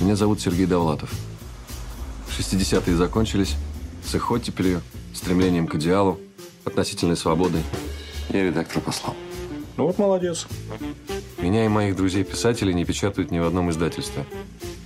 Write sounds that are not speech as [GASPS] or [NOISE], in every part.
Меня зовут Сергей Довлатов. 60-е закончились, с их оттепелью, стремлением к идеалу, относительной свободой. Я редактор послал. Ну вот молодец. Меня и моих друзей-писателей не печатают ни в одном издательстве.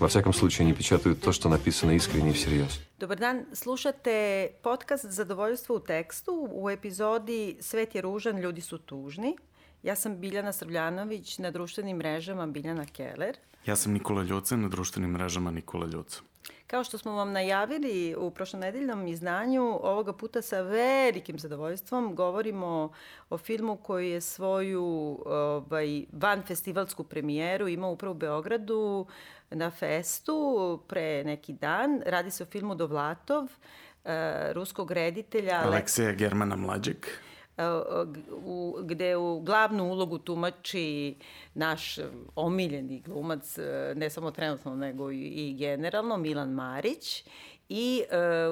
Во всяком случае, не печатают то, что написано искренне и всерьез. Dobar dan, slušate podcast Zadovoljstvo u tekstu u epizodi Svet je ružan, ljudi su tužni. Ja sam Biljana Srbljanović, na društvenim mrežama Biljana Keller. Ja sam Nikola Ljoca, na društvenim mrežama Nikola Ljoca. Kao što smo vam najavili u prošlonedeljnom izdanju, ovoga puta sa velikim zadovoljstvom govorimo o filmu koji je svoju ovaj, van festivalsku premijeru imao upravo u Beogradu na festu pre neki dan. Radi se o filmu Dovlatov, eh, ruskog reditelja Alekseja Germana Mlađeg u, gde u glavnu ulogu tumači naš omiljeni glumac, ne samo trenutno, nego i, generalno, Milan Marić. I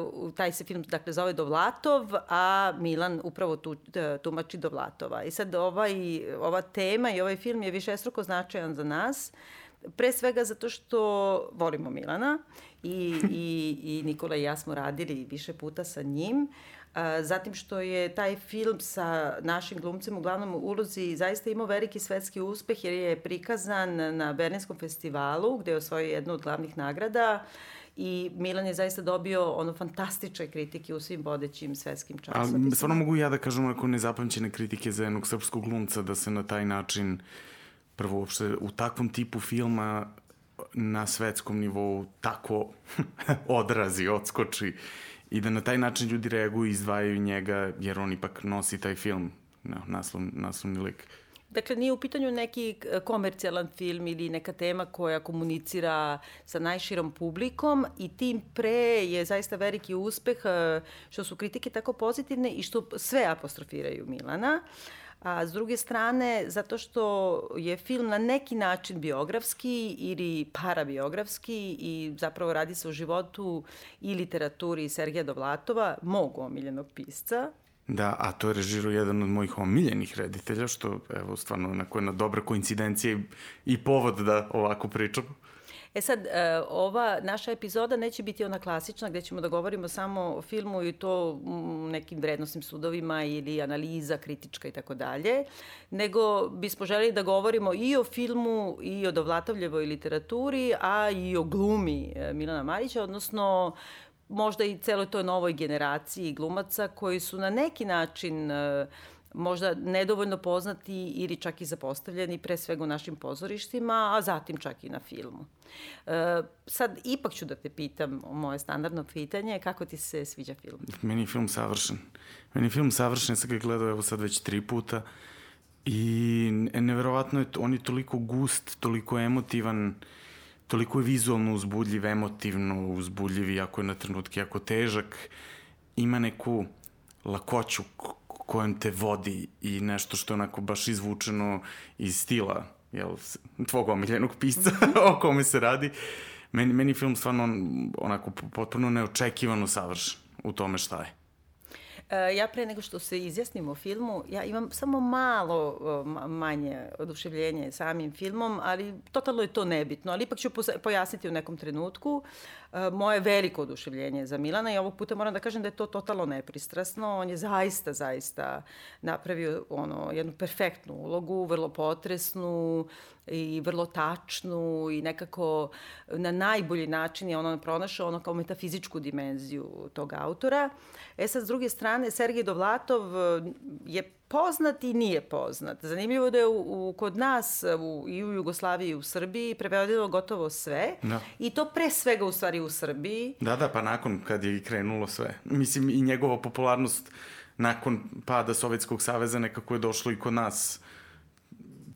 uh, taj se film dakle zove Dovlatov, a Milan upravo tu, tumači Dovlatova. I sad ovaj, ova tema i ovaj film je višestruko značajan za nas, pre svega zato što volimo Milana i, i, i Nikola i ja smo radili više puta sa njim, Zatim što je taj film sa našim glumcem u glavnom ulozi zaista imao veliki svetski uspeh jer je prikazan na Berlinskom festivalu gde je osvojio jednu od glavnih nagrada i Milan je zaista dobio ono fantastične kritike u svim vodećim svetskim časopisima. Ali stvarno mogu ja da kažem onako nezapamćene kritike za jednog srpskog glumca da se na taj način prvo uopšte u takvom tipu filma na svetskom nivou tako [LAUGHS] odrazi, odskoči i da na taj način ljudi reaguju i izdvajaju njega, jer on ipak nosi taj film, no, naslov, naslovni lik. Dakle, nije u pitanju neki e, komercijalan film ili neka tema koja komunicira sa najširom publikom i tim pre je zaista veliki uspeh e, što su kritike tako pozitivne i što sve apostrofiraju Milana. Uh, A s druge strane, zato što je film na neki način biografski ili parabiografski i zapravo radi se o životu i literaturi Sergeja Dovlatova, mog omiljenog pisca, Da, a to je režirao jedan od mojih omiljenih reditelja, što evo stvarno onako jedna dobra koincidencija i, i povod da ovako pričamo. E sad, e, ova naša epizoda neće biti ona klasična gde ćemo da govorimo samo o filmu i to nekim vrednostnim sudovima ili analiza kritička i tako dalje, nego bismo želeli da govorimo i o filmu i o Dovlatovljevoj literaturi, a i o glumi e, Milana Marića, odnosno možda i celoj toj novoj generaciji glumaca koji su na neki način uh, možda nedovoljno poznati ili čak i zapostavljeni pre svega u našim pozorištima, a zatim čak i na filmu. E, sad, ipak ću da te pitam moje standardno pitanje, kako ti se sviđa film? Meni je film savršen. Meni je film savršen, ja sam ga gledao evo sad već tri puta i neverovatno je, on je toliko gust, toliko emotivan, toliko je vizualno uzbudljiv, emotivno uzbudljiv, iako je na trenutke jako težak, ima neku lakoću kojom te vodi i nešto što je onako baš izvučeno iz stila jel, tvog omiljenog pisca [LAUGHS] o kome se radi. Meni, meni film stvarno onako potpuno neočekivano savršen u tome šta je. E, ja pre nego što se izjasnim o filmu, ja imam samo malo manje oduševljenje samim filmom, ali totalno je to nebitno, ali ipak ću pojasniti u nekom trenutku. E, moje veliko oduševljenje za Milana i ovog puta moram da kažem da je to totalno nepristrasno. On je zaista, zaista napravio ono, jednu perfektnu ulogu, vrlo potresnu, i vrlo tačnu i nekako na najbolji način je ono pronašao ono kao metafizičku dimenziju tog autora. E sad, s druge strane, Sergej Dovlatov e, je poznat i nije poznat. Zanimljivo da je u, u, kod nas u, i u Jugoslaviji i u Srbiji prevedeno gotovo sve. Da. I to pre svega u stvari u Srbiji. Da, da, pa nakon kad je krenulo sve. Mislim i njegova popularnost nakon pada Sovjetskog saveza nekako je došlo i kod nas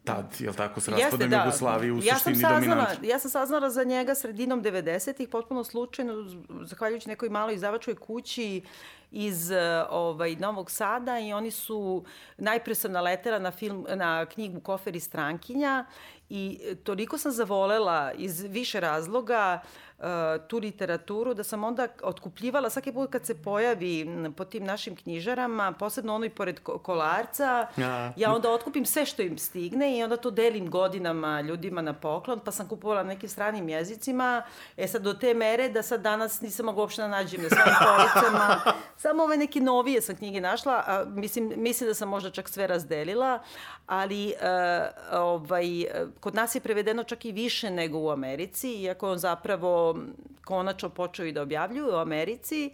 tad, jel tako, s raspadom da. Jugoslavije u ja suštini saznala, dominantno. Ja sam saznala za njega sredinom 90-ih, potpuno slučajno, zahvaljujući nekoj maloj izdavačkoj kući iz ovaj, Novog Sada i oni su, najpre sam naletela na, film, na knjigu Kofer i strankinja i toliko sam zavolela iz više razloga uh, tu literaturu da sam onda otkupljivala svaki put kad se pojavi po tim našim knjižarama, posebno ono i pored kolarca, ja. ja onda otkupim sve što im stigne i onda to delim godinama ljudima na poklon, pa sam kupovala nekim stranim jezicima, e sad do te mere da sad danas nisam mogu uopšte da nađem na svojim policama, [LAUGHS] samo ove neke novije sam knjige našla, a, mislim, mislim da sam možda čak sve razdelila, ali uh, ovaj, kod nas je prevedeno čak i više nego u Americi, iako on zapravo konačno počeo i da objavljuje u Americi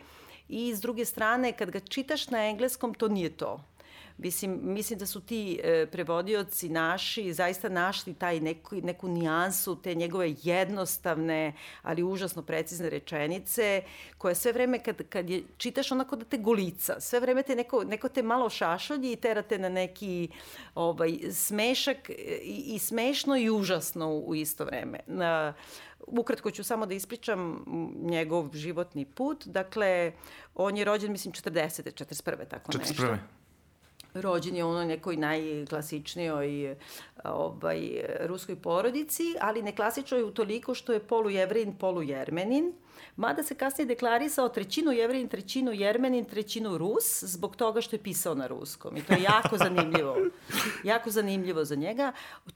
i s druge strane kad ga čitaš na engleskom to nije to. Mislim, mislim da su ti e, prevodioci naši zaista našli taj neku, neku nijansu, te njegove jednostavne, ali užasno precizne rečenice, koje sve vreme kad, kad je čitaš onako da te golica, sve vreme te neko, neko te malo šašolji i terate na neki ovaj, smešak i, i smešno i užasno u, u isto vreme. Na, Ukratko ću samo da ispričam njegov životni put. Dakle, on je rođen, mislim, 40. 41. tako 41. nešto rođen je u onoj nekoj najklasičnijoj ovaj, ruskoj porodici, ali neklasičnoj toliko što je polujevrin, polujermenin. Mada se kasnije deklarisao trećinu jevrin, trećinu jermenin, trećinu rus, zbog toga što je pisao na ruskom. I to je jako zanimljivo. jako zanimljivo za njega.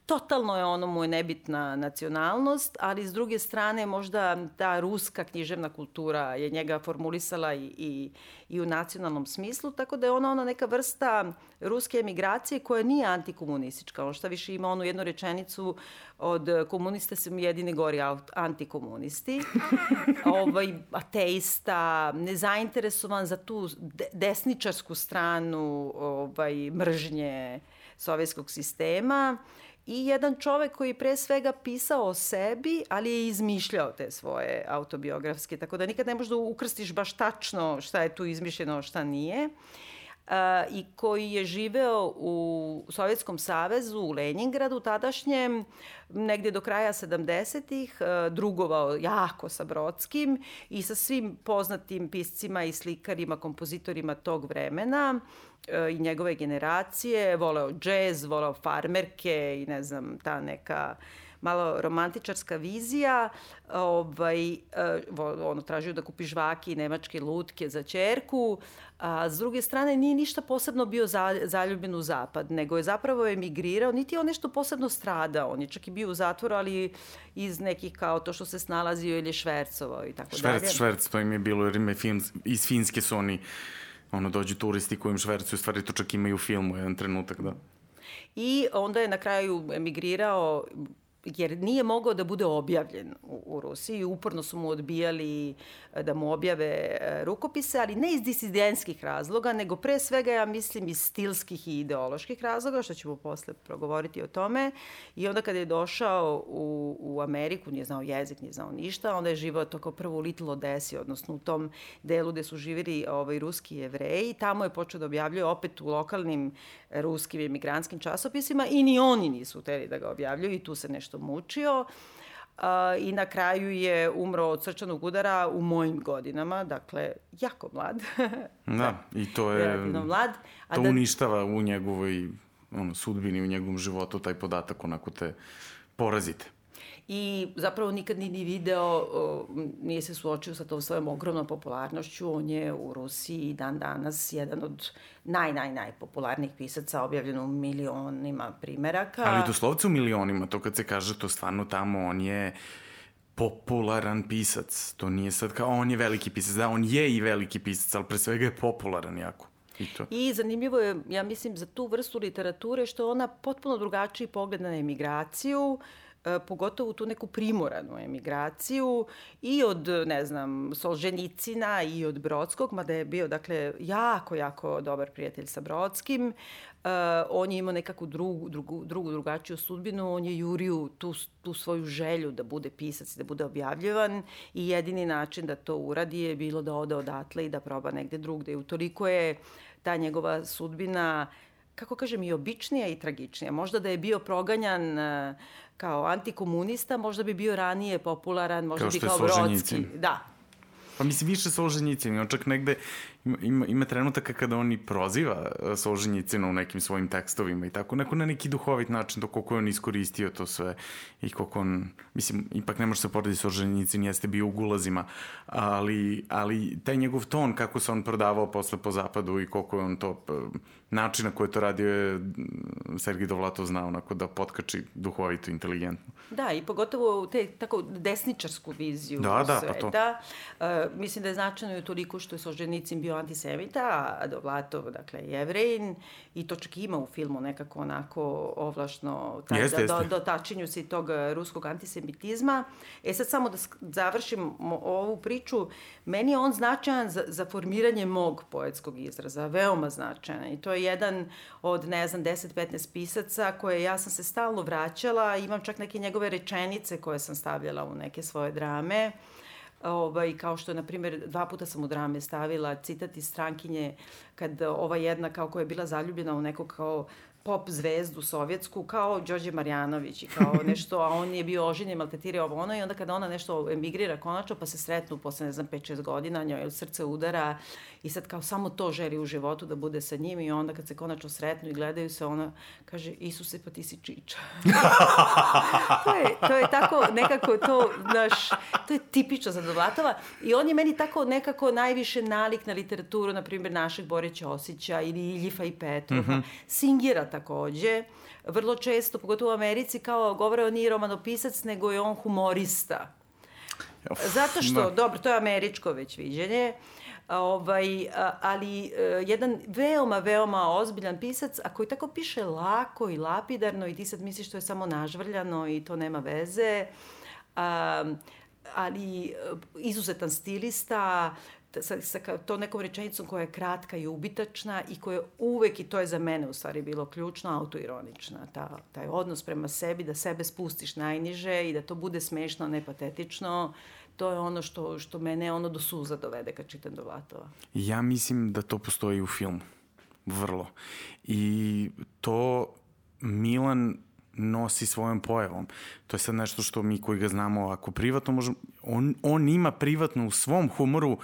Totalno je ono mu je nebitna nacionalnost, ali s druge strane možda ta ruska književna kultura je njega formulisala i, i, i u nacionalnom smislu, tako da je ona ona neka vrsta ruske emigracije koja nije antikomunistička. On šta više ima onu jednu rečenicu od komunista su jedini gori antikomunisti. Ovaj, ateista, nezainteresovan za tu desničarsku stranu ovaj, mržnje sovjetskog sistema i jedan čovek koji pre svega pisao o sebi, ali je izmišljao te svoje autobiografske, tako da nikad ne možeš da ukrstiš baš tačno šta je tu izmišljeno, šta nije. Uh, i koji je živeo u Sovjetskom savezu u Leningradu tadašnjem negde do kraja 70-ih, uh, drugovao jako sa Brodskim i sa svim poznatim piscima i slikarima, kompozitorima tog vremena uh, i njegove generacije, voleo džez, voleo farmerke i ne znam, ta neka malo romantičarska vizija, ovaj, ono, tražio da kupi žvaki i nemačke lutke za čerku, A, s druge strane, nije ništa posebno bio za, zaljubljen u zapad, nego je zapravo emigrirao, niti je on nešto posebno stradao. On je čak i bio u zatvoru, ali iz nekih kao to što se snalazio ili švercovao i tako šverc, dalje. Šverc, to im je bilo, jer ime film, iz Finske su oni ono, dođu turisti kojim švercuju, stvari to čak imaju u filmu jedan trenutak, da. I onda je na kraju emigrirao jer nije mogao da bude objavljen u, u Rusiji. Uporno su mu odbijali e, da mu objave e, rukopise, ali ne iz disidentskih razloga, nego pre svega, ja mislim, iz stilskih i ideoloških razloga, što ćemo posle progovoriti o tome. I onda kada je došao u, u Ameriku, nije znao jezik, nije znao ništa, onda je živao to kao prvo u Little Odesi, odnosno u tom delu gde su živjeli ovaj, ruski jevreji. Tamo je počeo da objavljuje opet u lokalnim ruskim emigrantskim časopisima i ni oni nisu hteli da ga objavljuju i tu se nešto mučio. Uh, I na kraju je umro od srčanog udara u mojim godinama, dakle, jako mlad. [LAUGHS] da, i to je... mlad. A to da... uništava u njegovoj ono, sudbini, u njegovom životu, taj podatak onako te porazite i zapravo nikad ni, video, nije se suočio sa tom svojom ogromnom popularnošću. On je u Rusiji dan danas jedan od naj, naj, najpopularnijih pisaca, objavljen u milionima primeraka. Ali doslovce u milionima, to kad se kaže to stvarno tamo, on je popularan pisac. To nije sad kao on je veliki pisac. Da, on je i veliki pisac, ali pre svega je popularan jako. I, to. I zanimljivo je, ja mislim, za tu vrstu literature što ona potpuno drugačiji pogled na emigraciju, uh, pogotovo tu neku primoranu emigraciju i od, ne znam, Solženicina i od Brodskog, mada je bio, dakle, jako, jako dobar prijatelj sa Brodskim. Uh, on je imao nekakvu drugu, drugu, drugu drugačiju sudbinu, on je jurio tu, tu svoju želju da bude pisac, da bude objavljivan i jedini način da to uradi je bilo da ode odatle i da proba negde drugde. I utoliko je ta njegova sudbina kako kažem, i običnija i tragičnija. Možda da je bio proganjan uh, kao antikomunista, možda bi bio ranije popularan, možda kao bi kao Brodski. Da. Pa mislim, više Solženjicin, on čak negde ima, ima trenutaka kada on i proziva e, Solženjicina u nekim svojim tekstovima i tako, neko na neki duhovit način, to koliko je on iskoristio to sve i koliko on, mislim, ipak ne može se porediti Solženjicin, jeste bio u gulazima, ali, ali taj njegov ton, kako se on prodavao posle po zapadu i koliko je on to, način na koji je to radio je Sergij Dovlatov znao onako da potkači duhovito, inteligentno. Da, i pogotovo te tako desničarsku viziju da, da, sveta. Pa to. Uh, mislim da je značajno i toliko što je Solženicin bio antisemita, a Dovlatov, dakle, jevrejin, i to čak ima u filmu nekako onako ovlašno taj, jeste, da, jeste. do, dotačenju se tog ruskog antisemitizma. E sad samo da završim ovu priču, meni je on značajan za, za formiranje mog poetskog izraza, veoma značajan. I to je jedan od, ne znam, 10-15 pisaca koje ja sam se stalno vraćala, imam čak neke njegove rečenice koje sam stavljala u neke svoje drame. Ovaj, kao što, na primjer, dva puta sam u drame stavila citat iz strankinje kad ova jedna kao koja je bila zaljubljena u nekog kao pop zvezdu sovjetsku kao Đorđe Marjanović i kao [LAUGHS] nešto, a on je bio oženjen, maltetirao ovo ono i onda kada ona nešto emigrira konačno pa se sretnu posle, ne znam, 5-6 godina, njoj srce udara i sad kao samo to želi u životu da bude sa njim i onda kad se konačno sretnu i gledaju se, ona kaže, Isuse, pa ti si čiča. [LAUGHS] to, je, to je tako nekako to, naš, to je tipično za Dovlatova i on je meni tako nekako najviše nalik na literaturu, na primjer, našeg Bore Ćosića ili Iljifa i Petrova. Mm -hmm. Singira takođe, vrlo često, pogotovo u Americi, kao govore on nije romanopisac, nego je on humorista. Zato što, da. dobro, to je američko već viđenje, ovaj, ali jedan veoma, veoma ozbiljan pisac, a koji tako piše lako i lapidarno i ti sad misliš to je samo nažvrljano i to nema veze, um, ali izuzetan stilista, sa, sa to nekom rečenicom koja je kratka i ubitačna i koja je uvek, i to je za mene u stvari bilo ključno, autoironična. Ta, taj odnos prema sebi, da sebe spustiš najniže i da to bude smešno, ne patetično, to je ono što, što mene ono do suza dovede kad čitam Dovlatova. Ja mislim da to postoji u filmu. Vrlo. I to Milan nosi svojom pojavom. To je sad nešto što mi koji ga znamo ovako privatno možemo... On, on ima privatno u svom humoru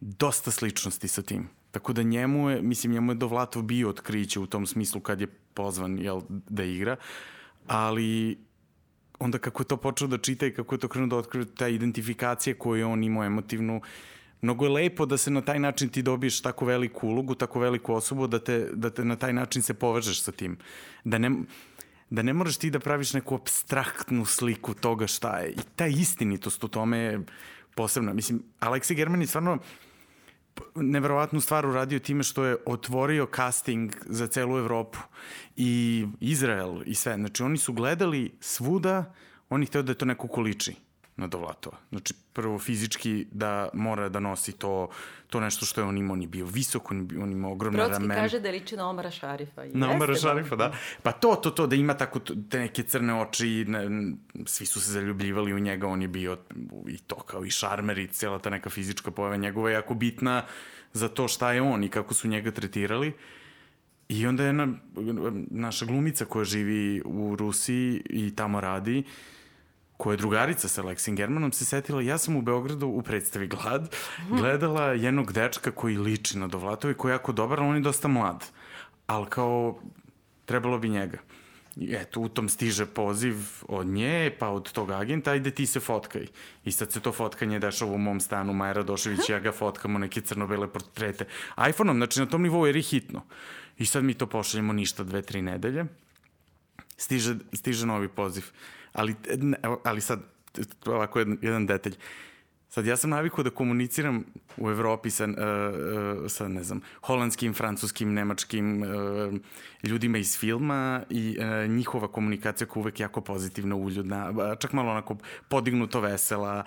dosta sličnosti sa tim. Tako da njemu je, mislim, njemu je Dovlatov bio otkriće u tom smislu kad je pozvan jel, da igra, ali onda kako je to počeo da čita i kako je to krenuo da otkriva ta identifikacija koju on imao emotivnu, mnogo je lepo da se na taj način ti dobiješ tako veliku ulogu, tako veliku osobu, da te, da te na taj način se povežeš sa tim. Da ne, da ne moraš ti da praviš neku abstraktnu sliku toga šta je. I ta istinitost u tome je posebna. Mislim, Aleksi German je stvarno neverovatnu stvar uradio time što je otvorio casting za celu Evropu i Izrael i sve. Znači, oni su gledali svuda, oni hteo da je to neko količi na Dovlatova. Znači, prvo fizički da mora da nosi to, to nešto što je on imao. On je bio visok, on, on imao ogromne Brodski ramena. Brodski kaže da liči na Omara Šarifa. I na Omara Šarifa, da. Pa to, to, to, da ima tako te neke crne oči, ne, svi su se zaljubljivali u njega, on je bio i to kao i šarmer i cijela ta neka fizička pojava njegova je jako bitna za to šta je on i kako su njega tretirali. I onda je na, naša glumica koja živi u Rusiji i tamo radi, uh, koja je drugarica sa Lexin Germanom, se setila, ja sam u Beogradu u predstavi Glad, gledala jednog dečka koji liči na Dovlatovi, koji je jako dobar, ali on je dosta mlad. Ali kao, trebalo bi njega. I eto, u tom stiže poziv od nje, pa od tog agenta, ajde ti se fotkaj. I sad se to fotkanje dešava u mom stanu, Maja Radošević i ja ga fotkamo, neke crno-bele portrete. iPhone-om, znači na tom nivou je hitno. I sad mi to pošaljemo ništa dve, tri nedelje. Stiže, stiže novi poziv ali, ali sad, ovako jedan, jedan detalj. Sad, ja sam navikao da komuniciram u Evropi sa, uh, sa ne znam, holandskim, francuskim, nemačkim uh, ljudima iz filma i uh, njihova komunikacija koja uvek jako pozitivna, uljudna, čak malo onako podignuto vesela,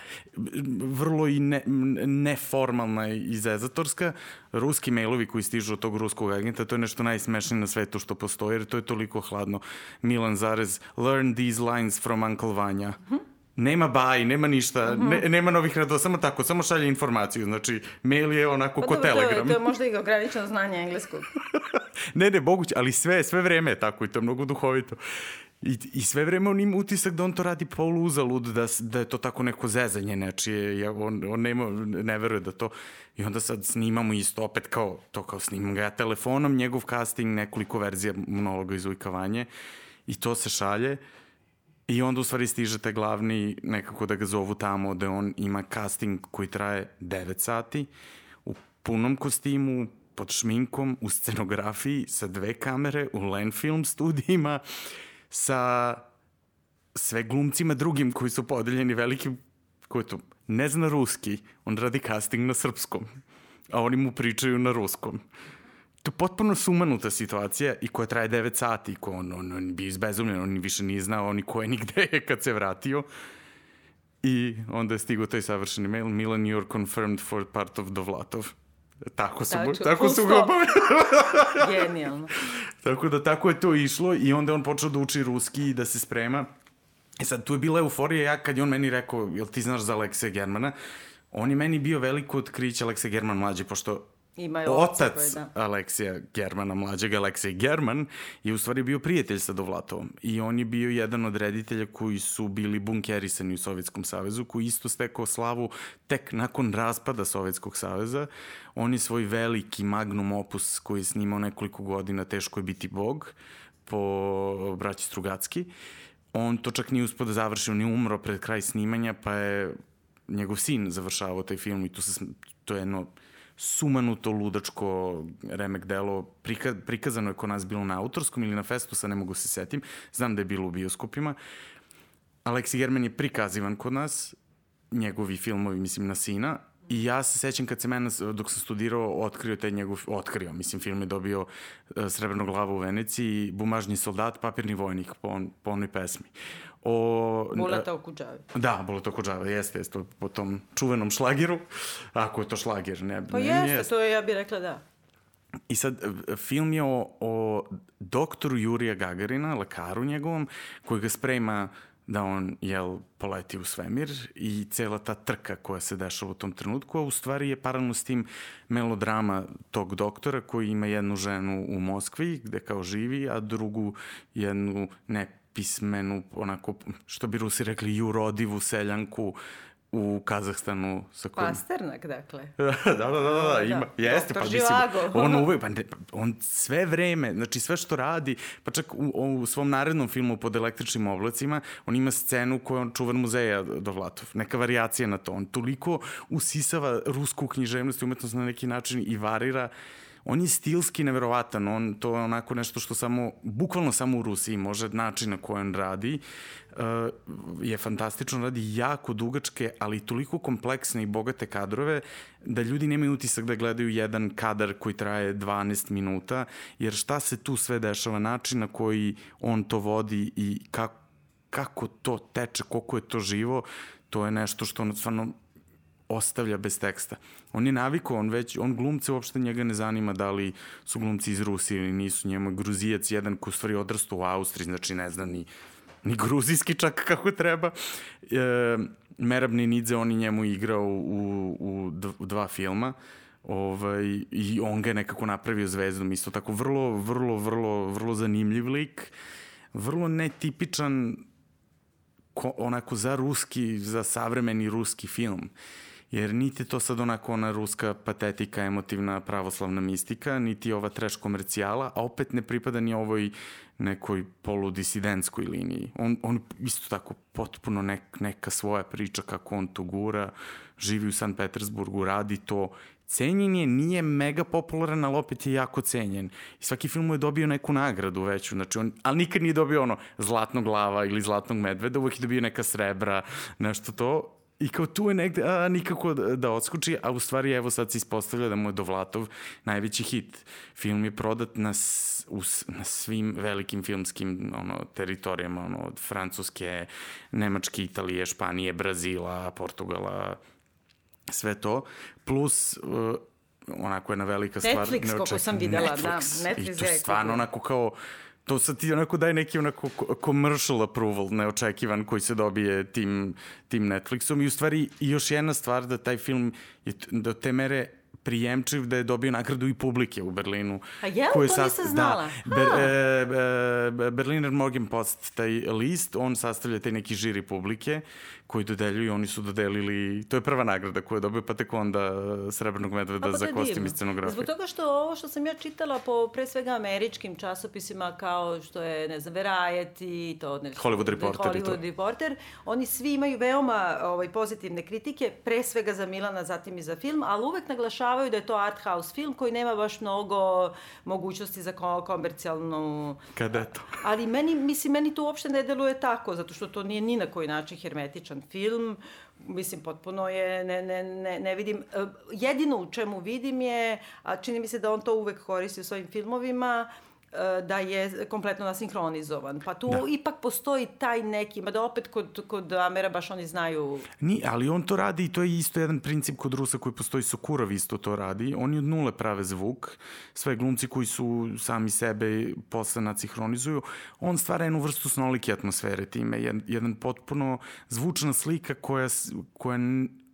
vrlo i ne, neformalna i zezatorska. Ruski mailovi koji stižu od tog ruskog agenta, to je nešto najsmešnije na svetu što postoji, jer to je toliko hladno. Milan Zarez, learn these lines from Uncle Vanja. Mm -hmm nema baj, nema ništa, uh -huh. ne, nema novih radova, samo tako, samo šalje informaciju. Znači, mail je onako pa, ko dobro, telegram. To je, to [LAUGHS] je možda i ograničeno znanje engleskog. [LAUGHS] ne, ne, moguće, ali sve, sve vreme je tako i to je mnogo duhovito. I, I sve vreme on ima utisak da on to radi polu uzalud, da, da je to tako neko zezanje nečije, ja, on, on nema, ne veruje da to... I onda sad snimamo isto, opet kao, to kao snimam ga ja telefonom, njegov casting, nekoliko verzija monologa iz ujkavanje i to se šalje. I onda u stvari stiže taj glavni nekako da ga zovu tamo da on ima casting koji traje 9 sati u punom kostimu, pod šminkom, u scenografiji, sa dve kamere, u Lenfilm studijima, sa sve glumcima drugim koji su podeljeni velikim, koji to ne zna ruski, on radi casting na srpskom, a oni mu pričaju na ruskom. To je potpuno sumanuta situacija i koja traje 9 sati, ko on, on, on bio izbezumljen, on više nije znao ni ko je ni gde je kad se vratio. I onda je stigao taj savršeni mail, Milan, you're confirmed for part of Dovlatov. Tako su, Tačno, tako full su ga obavili. [LAUGHS] Genijalno. Tako da tako je to išlo i onda on počeo da uči ruski i da se sprema. I sad tu je bila euforija, ja kad je on meni rekao, jel ti znaš za Alekseja Germana, on je meni bio veliko otkriće Aleksej German mlađi, pošto Ima je oca otac koji, da. Aleksija Germana, mlađeg Aleksej German, je u stvari bio prijatelj sa Dovlatovom. I on je bio jedan od reditelja koji su bili bunkerisani u Sovjetskom savezu, koji isto stekao slavu tek nakon raspada Sovjetskog saveza. On je svoj veliki magnum opus koji je snimao nekoliko godina, teško je biti bog, po braći Strugacki. On to čak nije uspio da završi, on je umro pred kraj snimanja, pa je njegov sin završavao taj film i tu se, to je jedno sumanuto, ludačko remek delo. Prika, prikazano je kod nas bilo na autorskom ili na festu, sad ne mogu se setim. Znam da je bilo u bioskopima. Aleksi German je prikazivan kod nas, njegovi filmovi, mislim, na sina. I ja se sećam kad se mene, dok sam studirao, otkrio taj njegov, otkrio, mislim, film je dobio uh, Srebrnu glavu u Veneciji, Bumažni soldat, Papirni vojnik po, on, po onoj pesmi. O, Buleta Okudžavi. Da, Buleta Okudžava, jeste, jeste, po tom čuvenom šlageru, ako je to šlager, ne, Pa ne, jeste, to je, ja bih rekla da. I sad, e, film je o, o doktoru Jurija Gagarina, lekaru njegovom, koji ga sprema da on, jel, poleti u svemir i cela ta trka koja se dešava u tom trenutku, a u stvari je paralelno s tim melodrama tog doktora koji ima jednu ženu u Moskvi gde kao živi, a drugu jednu nepismenu, onako, što bi Rusi rekli, jurodivu seljanku u Kazahstanu sa kojom... Pasternak, dakle. [LAUGHS] da, da, da, da, da, ima, Da, jeste, pa doktor mislim, Živago. [LAUGHS] on uvek, pa ne, pa on sve vreme, znači sve što radi, pa čak u, u svom narednom filmu pod električnim oblacima, on ima scenu koju on čuvar muzeja Dovlatov, neka variacija na to, on toliko usisava rusku književnost i umetnost na neki način i varira, on je stilski neverovatan, on to je onako nešto što samo, bukvalno samo u Rusiji može način na koji on radi, uh, je fantastično, radi jako dugačke, ali toliko kompleksne i bogate kadrove da ljudi nemaju utisak da gledaju jedan kadar koji traje 12 minuta, jer šta se tu sve dešava, način na koji on to vodi i kako, kako to teče, koliko je to živo, to je nešto što on stvarno ostavlja bez teksta. On je navikao, on već, on glumce uopšte njega ne zanima da li su glumci iz Rusije ili nisu, njemu je gruzijac jedan koji stvari odrastao u Austriji, znači ne zna ni, ni gruzijski čak kako treba. E, Merab Ninidze, on je njemu igrao u, u, u dva filma ovaj, i on ga je nekako napravio zvezdom. Isto tako vrlo, vrlo, vrlo, vrlo zanimljiv lik, vrlo netipičan ko, onako za ruski, za savremeni ruski film. Jer niti to sad onako ona ruska patetika, emotivna, pravoslavna mistika, niti ova trash komercijala, a opet ne pripada ni ovoj nekoj poludisidentskoj liniji. On, on isto tako potpuno nek, neka svoja priča kako on to gura, živi u San Petersburgu, radi to, cenjen je, nije mega popularan, ali opet je jako cenjen. I svaki film mu je dobio neku nagradu veću, znači on, ali nikad nije dobio ono zlatnog glava ili zlatnog medveda, uvek je dobio neka srebra, nešto to. I kao tu je negde, a, nikako da, da odskoči, a u stvari evo sad se ispostavlja da mu je Dovlatov najveći hit. Film je prodat na, s, u, na svim velikim filmskim ono, teritorijama, ono, od Francuske, Nemačke, Italije, Španije, Brazila, Portugala, sve to, plus uh, onako jedna velika stvar. Netflix, koliko sam videla, da, Netflix. Netflix I to stvarno onako kao, to sad ti onako daje neki onako ko- commercial approval neočekivan koji se dobije tim, tim Netflixom i u stvari još jedna stvar da taj film je do te mere prijemčiv da je dobio nagradu i publike u Berlinu. A jel? Koju To sast- nisam znala. Da, Ber, e, e, Berliner Morgenpost, taj list, on sastavlja taj neki žiri publike koji dodeljuju, oni su dodelili, to je prva nagrada koju je dobio, pa tek onda Srebrnog medveda pa za kostim i scenografiju. Zbog toga što ovo što sam ja čitala po pre svega američkim časopisima kao što je, ne znam, Variety, to nešto. Hollywood Reporter i to. Hollywood Reporter, oni svi imaju veoma ovaj, pozitivne kritike, pre svega za Milana, zatim i za film, ali uvek naglašavaju da je to art house film koji nema baš mnogo mogućnosti za ko- komercijalnu Kada je to? Ali meni, mislim, meni to uopšte ne deluje tako, zato što to nije ni na koji način hermetičan film. Mislim, potpuno je, ne, ne, ne, ne vidim. e, Jedino u čemu vidim je, a čini mi se da on to uvek koristi u svojim filmovima, e, da je kompletno nasinhronizovan. Pa tu Da. ipak postoji taj neki, mada opet kod, kod Amera baš oni znaju Ni, ali on to radi i to je isto jedan princip kod Rusa koji postoji, Sokurov isto to radi. Oni od nule prave zvuk, sve glumci koji su sami sebe posle nacihronizuju, on stvara jednu vrstu snolike atmosfere time, jed, jedan potpuno zvučna slika koja, koja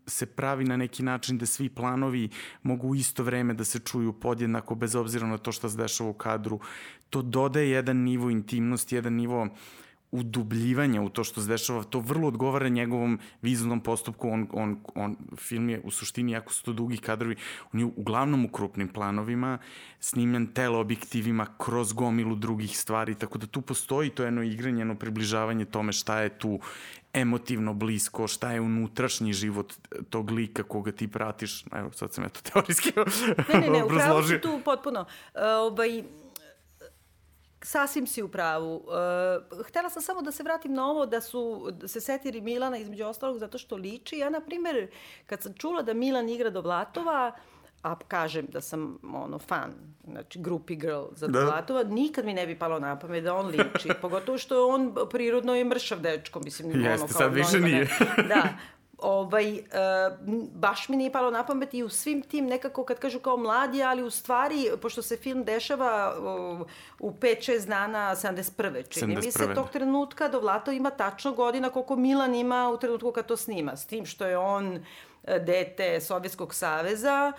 se pravi na neki način da svi planovi mogu u isto vreme da se čuju podjednako bez obzira na to šta se dešava u kadru. To dodaje jedan nivo intimnosti, jedan nivo udubljivanja u to što se dešava, to vrlo odgovara njegovom vizualnom postupku. On, on, on, film je u suštini, jako su to dugi kadrovi, on je uglavnom u krupnim planovima, snimljen teleobjektivima kroz gomilu drugih stvari, tako da tu postoji to jedno igranje, jedno približavanje tome šta je tu emotivno blisko, šta je unutrašnji život tog lika koga ti pratiš. Evo, sad sam eto [LAUGHS] teorijski Ne, ne, ne, upravo si tu potpuno. Uh, ovaj, sasvim si u pravu. Uh, htela sam samo da se vratim na ovo, da su da se setiri Milana između ostalog zato što liči. Ja, na primer, kad sam čula da Milan igra do Vlatova, a kažem da sam ono fan, znači groupie girl za Da. Nikad mi ne bi palo na pamet da on liči. [LAUGHS] Pogotovo što je on prirodno je mršav dečko, mislim. Jeste, ono, kao sad više nije. da, [LAUGHS] ovaj, uh, baš mi nije palo na pamet i u svim tim nekako kad kažu kao mladi, ali u stvari, pošto se film dešava uh, u 5-6 dana 71. čini mi 71., se, tog da. trenutka Dovlato ima tačno godina koliko Milan ima u trenutku kad to snima, s tim što je on e, dete Sovjetskog saveza,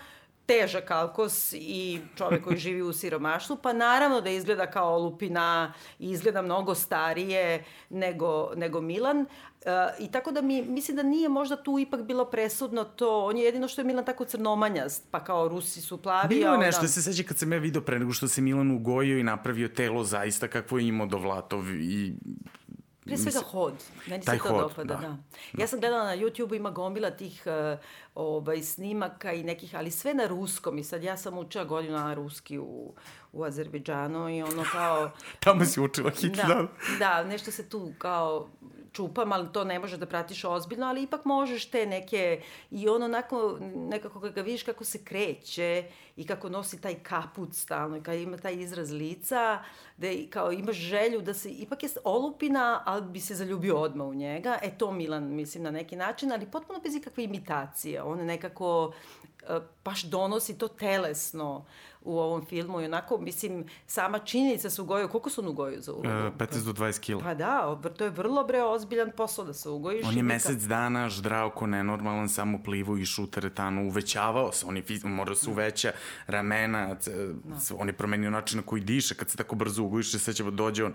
težak alkos i čovek koji živi u siromaštvu, pa naravno da izgleda kao olupina i izgleda mnogo starije nego, nego Milan. E, I tako da mi, mislim da nije možda tu ipak bilo presudno to, on je jedino što je Milan tako crnomanjast, pa kao Rusi su plavi. Bilo je nešto, se seća kad sam ja video pre nego što se Milan ugojio i napravio telo zaista kakvo je imao Dovlatov i Pre svega hod. Meni Taj se to hod, dopada, da. da. Ja sam gledala na YouTube, ima gomila tih uh, ovaj, snimaka i nekih, ali sve na ruskom. I sad ja sam učila godinu na ruski u, u Azerbejdžanu i ono kao... [LAUGHS] tamo si učila Hitler. Da, da, nešto se tu kao čupam, ali to ne možeš da pratiš ozbiljno, ali ipak možeš te neke, i on onako, nekako kad ga vidiš kako se kreće i kako nosi taj kaput stalno i kad ima taj izraz lica, da kao imaš želju da se, ipak je olupina, ali bi se zaljubio odmah u njega. E to Milan, mislim, na neki način, ali potpuno bez ikakve imitacije. On nekako e, baš donosi to telesno u ovom filmu i onako, mislim, sama činjenica su ugoju, koliko su on ugoju za ulogu? E, 15 do 20 kila. Pa da, to je vrlo bre ozbiljan posao da se ugojiš. On je neka- mesec dana ždrao ko nenormalan, samo plivo i u teretanu, uvećavao se, on je morao se uveća ramena, c... c- on je promenio način na koji diše, kad se tako brzo ugojiš, se sećamo, dođe on,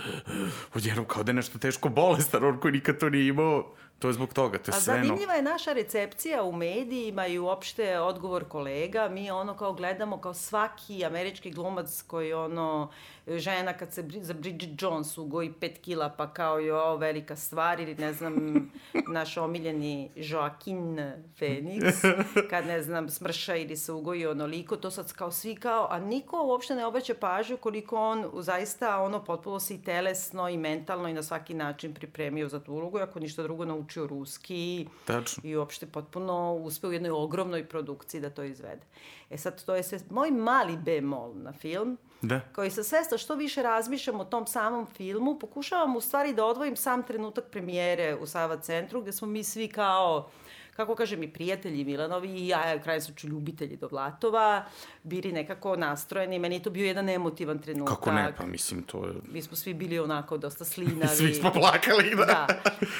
[GASPS] odjednom kao da je nešto teško bolestan, on koji nikad to nije imao, to je zbog toga, to je A sve no. zanimljiva je naša recepcija u medijima i uopšte odgovor kolega. Mi ono kao gledamo kao svaki američki glumac koji ono, žena kad se za Bridget Jones ugoji pet kila pa kao je ovo velika stvar ili ne znam, [LAUGHS] naš omiljeni Joaquin Phoenix [LAUGHS] kad ne znam smrša ili se ugoji onoliko, to sad kao svi kao, a niko uopšte ne obraća pažnju koliko on zaista ono potpuno se i telesno i mentalno i na svaki način pripremio za tu ulogu, ako ništa drugo naučio ruski Tačno. i uopšte potpuno uspeo u jednoj ogromnoj produkciji da to izvede. E sad, to je sve moj mali bemol na film, Da. koji sa svesta što više razmišljam o tom samom filmu, pokušavam u stvari da odvojim sam trenutak premijere u Sava centru, gde smo mi svi kao kako kažem, i prijatelji Milanovi i ja, u kraju slučaju, ljubitelji Dovlatova, bili nekako nastrojeni. Meni je to bio jedan emotivan trenutak. Kako ne, pa mislim, to je... Mi smo svi bili onako dosta [LAUGHS] slinavi. Svi smo plakali, da. da.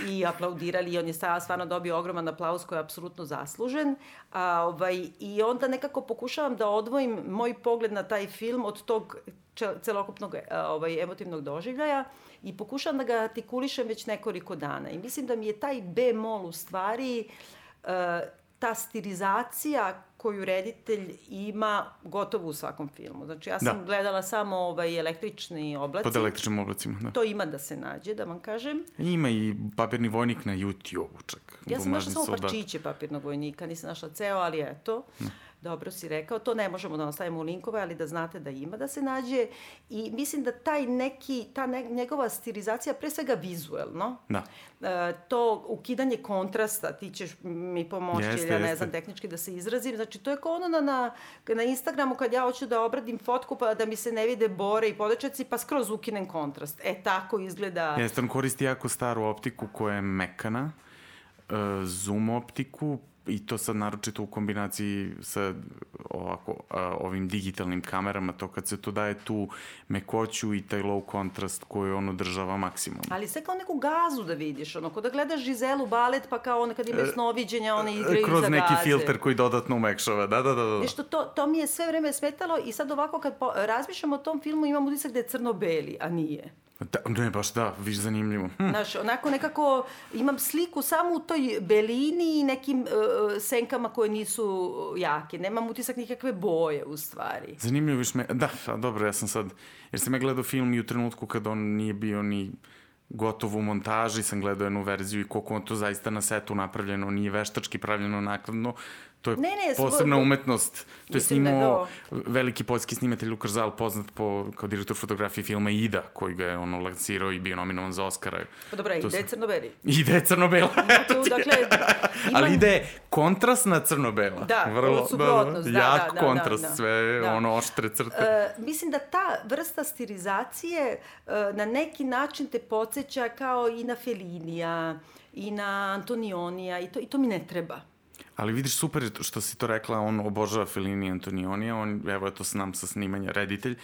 I aplaudirali i on je stvarno dobio ogroman aplauz koji je apsolutno zaslužen. A, ovaj, I onda nekako pokušavam da odvojim moj pogled na taj film od tog celokupnog ovaj, emotivnog doživljaja i pokušavam da ga artikulišem već nekoliko dana. I mislim da mi je taj B-mol u stvari uh, ta stilizacija koju reditelj ima gotovo u svakom filmu. Znači, ja sam da. gledala samo ovaj električni oblaci. Pod električnim oblacima, da. To ima da se nađe, da vam kažem. Ima i papirni vojnik na YouTube-u čak. Ja sam našla samo parčiće papirnog vojnika, nisam našla ceo, ali eto. Da. Dobro si rekao, to ne možemo da nastavimo u linkove, ali da znate da ima da se nađe i mislim da taj neki, ta ne, njegova stilizacija, pre svega vizuelno, da. E, to ukidanje kontrasta, ti ćeš mi pomoći, jeste, ja ne jeste. znam tehnički da se izrazim, znači to je kao ono na, na, na Instagramu kad ja hoću da obradim fotku pa da mi se ne vide bore i podečaci, pa skroz ukinem kontrast. E, tako izgleda... Jeste, on koristi jako staru optiku koja je mekana, uh, zoom optiku, i to sad naročito u kombinaciji sa ovako, a, ovim digitalnim kamerama, to kad se to daje tu mekoću i taj low kontrast koji on održava maksimum. Ali sve kao neku gazu da vidiš, ono, kod da gledaš Žizelu balet, pa kao ono kad imaš snoviđenja, one igraju Kroz za gaze. Kroz neki filter koji dodatno umekšava, da, da, da. da. Nešto, to, to mi je sve vreme smetalo i sad ovako kad po, razmišljam o tom filmu imam utisak da je crno-beli, a nije. Da, ne, baš da, viš zanimljivo. Hm. Znaš, onako nekako imam sliku samo u toj belini i nekim uh, senkama koje nisu jake. Nemam utisak nikakve boje, u stvari. Zanimljivo viš me, da, a dobro, ja sam sad, jer sam ja gledao film i u trenutku kad on nije bio ni gotovo u montaži, sam gledao jednu verziju i koliko on to zaista na setu napravljeno, nije veštački pravljeno nakladno, to je ne, ne, posebna umetnost. To je da snimao da veliki poljski snimatelj Lukas Zal, poznat po, kao direktor fotografije filma Ida, koji ga je ono lancirao i bio nominovan za Oscara. Pa dobra, to ide je crno-beli. Ide je crno-bela. tu, [LAUGHS] dakle, [LAUGHS] imam... Ali ide je kontrastna crno-bela. Da, Vrlo, suprotnost. Da, da, jak da, kontrast, da, da, sve da. ono oštre crte. Uh, mislim da ta vrsta stilizacije uh, na neki način te podsjeća kao i na Felinija, i na Antonionija, i to, i to mi ne treba. Ali vidiš super što si to rekla, on obožava Fellini i Antonionija, on, evo je to s nam sa snimanja, reditelj.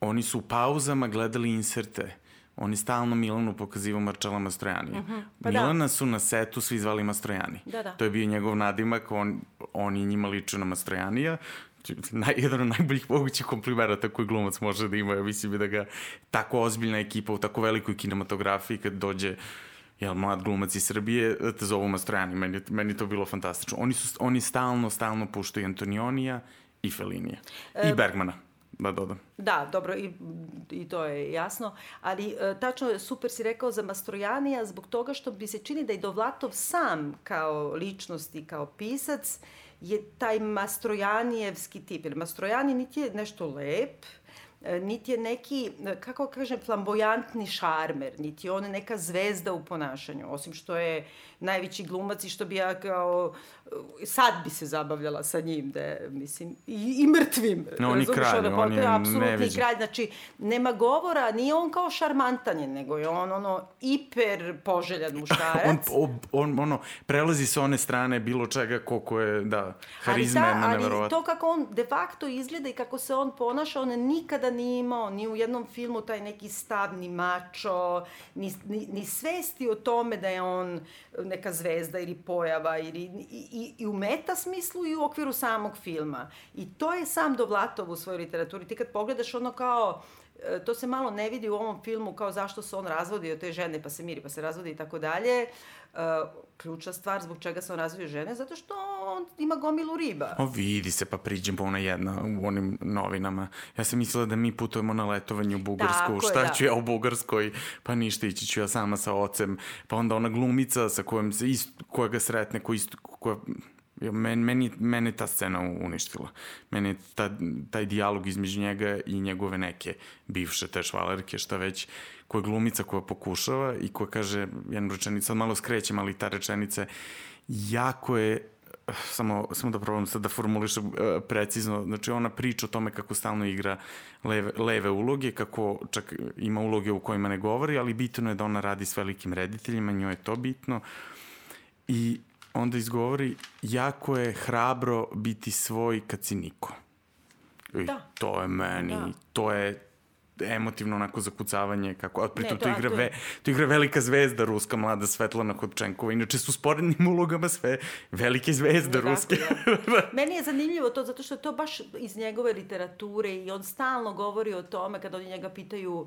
Oni su u pauzama gledali inserte. Oni stalno Milanu pokazivao Marčela Mastrojanija. Uh mhm, -huh. pa da. Milana da. su na setu svi zvali Mastrojani. Da, da. To je bio njegov nadimak, on, on je njima ličio na Mastrojanija. Naj, jedan od najboljih mogućih komplimerata koji glumac može da ima. Ja mislim da ga tako ozbiljna ekipa u tako velikoj kinematografiji kad dođe uh, jel, mlad glumac iz Srbije, te zovu Mastrojani, meni, meni to bilo fantastično. Oni, su, oni stalno, stalno puštaju Antonionija i Felinija. E, I Bergmana da dodam. Da, dobro, i, i to je jasno, ali e, tačno super si rekao za Mastrojanija zbog toga što bi se čini da i Dovlatov sam kao ličnost i kao pisac je taj Mastrojanijevski tip. Jer Mastrojani niti je nešto lep, E, niti je neki, e, kako kažem, flamboyantni šarmer, niti je on neka zvezda u ponašanju, osim što je najveći glumac i što bi ja kao, e, sad bi se zabavljala sa njim, da je, mislim, i, i mrtvim. No, on je kralj, ono, on je apsolutni kralj, znači, nema govora, nije on kao šarmantan je, nego je on, ono, hiper poželjan muškarac. [LAUGHS] on, on, ono, prelazi sa one strane bilo čega koliko je, da, harizma ali, ta, ali to kako on de facto izgleda i kako se on ponaša, on nikada nikada nije imao ni u jednom filmu taj neki stav, ni mačo, ni, ni, ni svesti o tome da je on neka zvezda ili pojava ili, i, i, i u meta smislu i u okviru samog filma. I to je sam Dovlatov u svojoj literaturi. Ti kad pogledaš ono kao e, to se malo ne vidi u ovom filmu kao zašto se on razvodi od te žene pa se miri pa se razvodi i tako dalje. Ključna stvar zbog čega se on razvio žene, zato što on ima gomilu riba. O, vidi se, pa priđem pa ona jedna u onim novinama. Ja sam mislila da mi putujemo na letovanje u Bugarsku. Tako Šta je, da. ću ja u Bugarskoj? Pa ništa, ići ću ja sama sa ocem. Pa onda ona glumica sa kojom se ist, koja ga sretne, koja, ist, koja Men, meni, meni ta scena uništila. Meni ta, taj dijalog između njega i njegove neke bivše te švalerke, šta već, koja je glumica koja pokušava i koja kaže jednu rečenicu, sad malo skrećem, ali ta rečenica jako je samo, samo da probam sad da formulišem uh, precizno, znači ona priča o tome kako stalno igra leve, leve uloge, kako čak ima uloge u kojima ne govori, ali bitno je da ona radi s velikim rediteljima, njoj je to bitno. I onda izgovori jako je hrabro biti svoj kad si niko. I Da. to je meni, Da. to je emotivno onako zakucavanje kako a pritom Ne, to, to- igra to ve, to igra velika zvezda ruska mlada Svetlana Hodčenkova inače su sporednim [LAUGHS] ulogama sve velike zvezde Tako, ruske da. [LAUGHS] Meni je zanimljivo to zato što je to baš iz njegove literature i on stalno govori o tome kada oni njega pitaju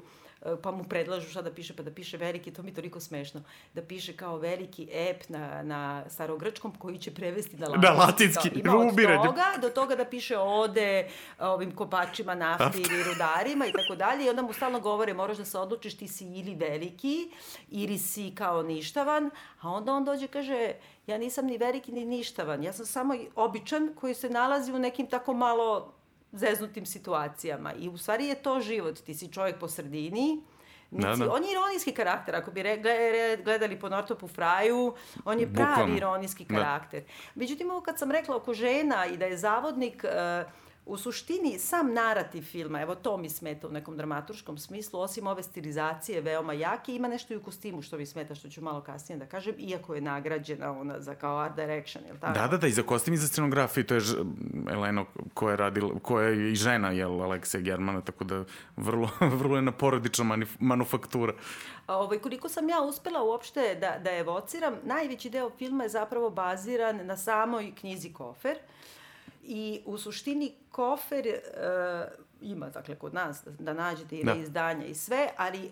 pa mu predlažu šta da piše, pa da piše veliki, to mi je toliko smešno, da piše kao veliki ep na, na starogrčkom koji će prevesti na latinski. latinski, Kao, ima od ubiranje. toga do toga da piše ode ovim kopačima nafte ili rudarima i tako dalje i onda mu stalno govore moraš da se odlučiš ti si ili veliki ili si kao ništavan, a onda on dođe kaže ja nisam ni veliki ni ništavan, ja sam samo običan koji se nalazi u nekim tako malo zeznutim situacijama i u stvari je to život, ti si čovjek po sredini, Niti, Da, da. On je ironijski karakter, ako bi gledali po Nortopu Fraju, on je pravi Bukvalno. ironijski Da. karakter. Međutim, ovo kad sam rekla oko žena i da je zavodnik, e, u suštini sam narativ filma, evo to mi smeta u nekom dramaturškom smislu, osim ove stilizacije veoma jake, ima nešto i u kostimu što mi smeta, što ću malo kasnije da kažem, iako je nagrađena ona za kao art direction, jel tako? Da, da, da, i za kostim i za scenografiju, to je Eleno koja je, radila, koja je i žena, jel, Alekseja Germana, tako da vrlo, [LAUGHS] vrlo je na porodična manufaktura. A, Ovaj, koliko sam ja uspela uopšte da, da evociram, najveći deo filma je zapravo baziran na samoj knjizi Kofer. I u suštini Kofer e, ima, dakle, kod nas da, da nađete i Da. reizdanja i sve, ali e,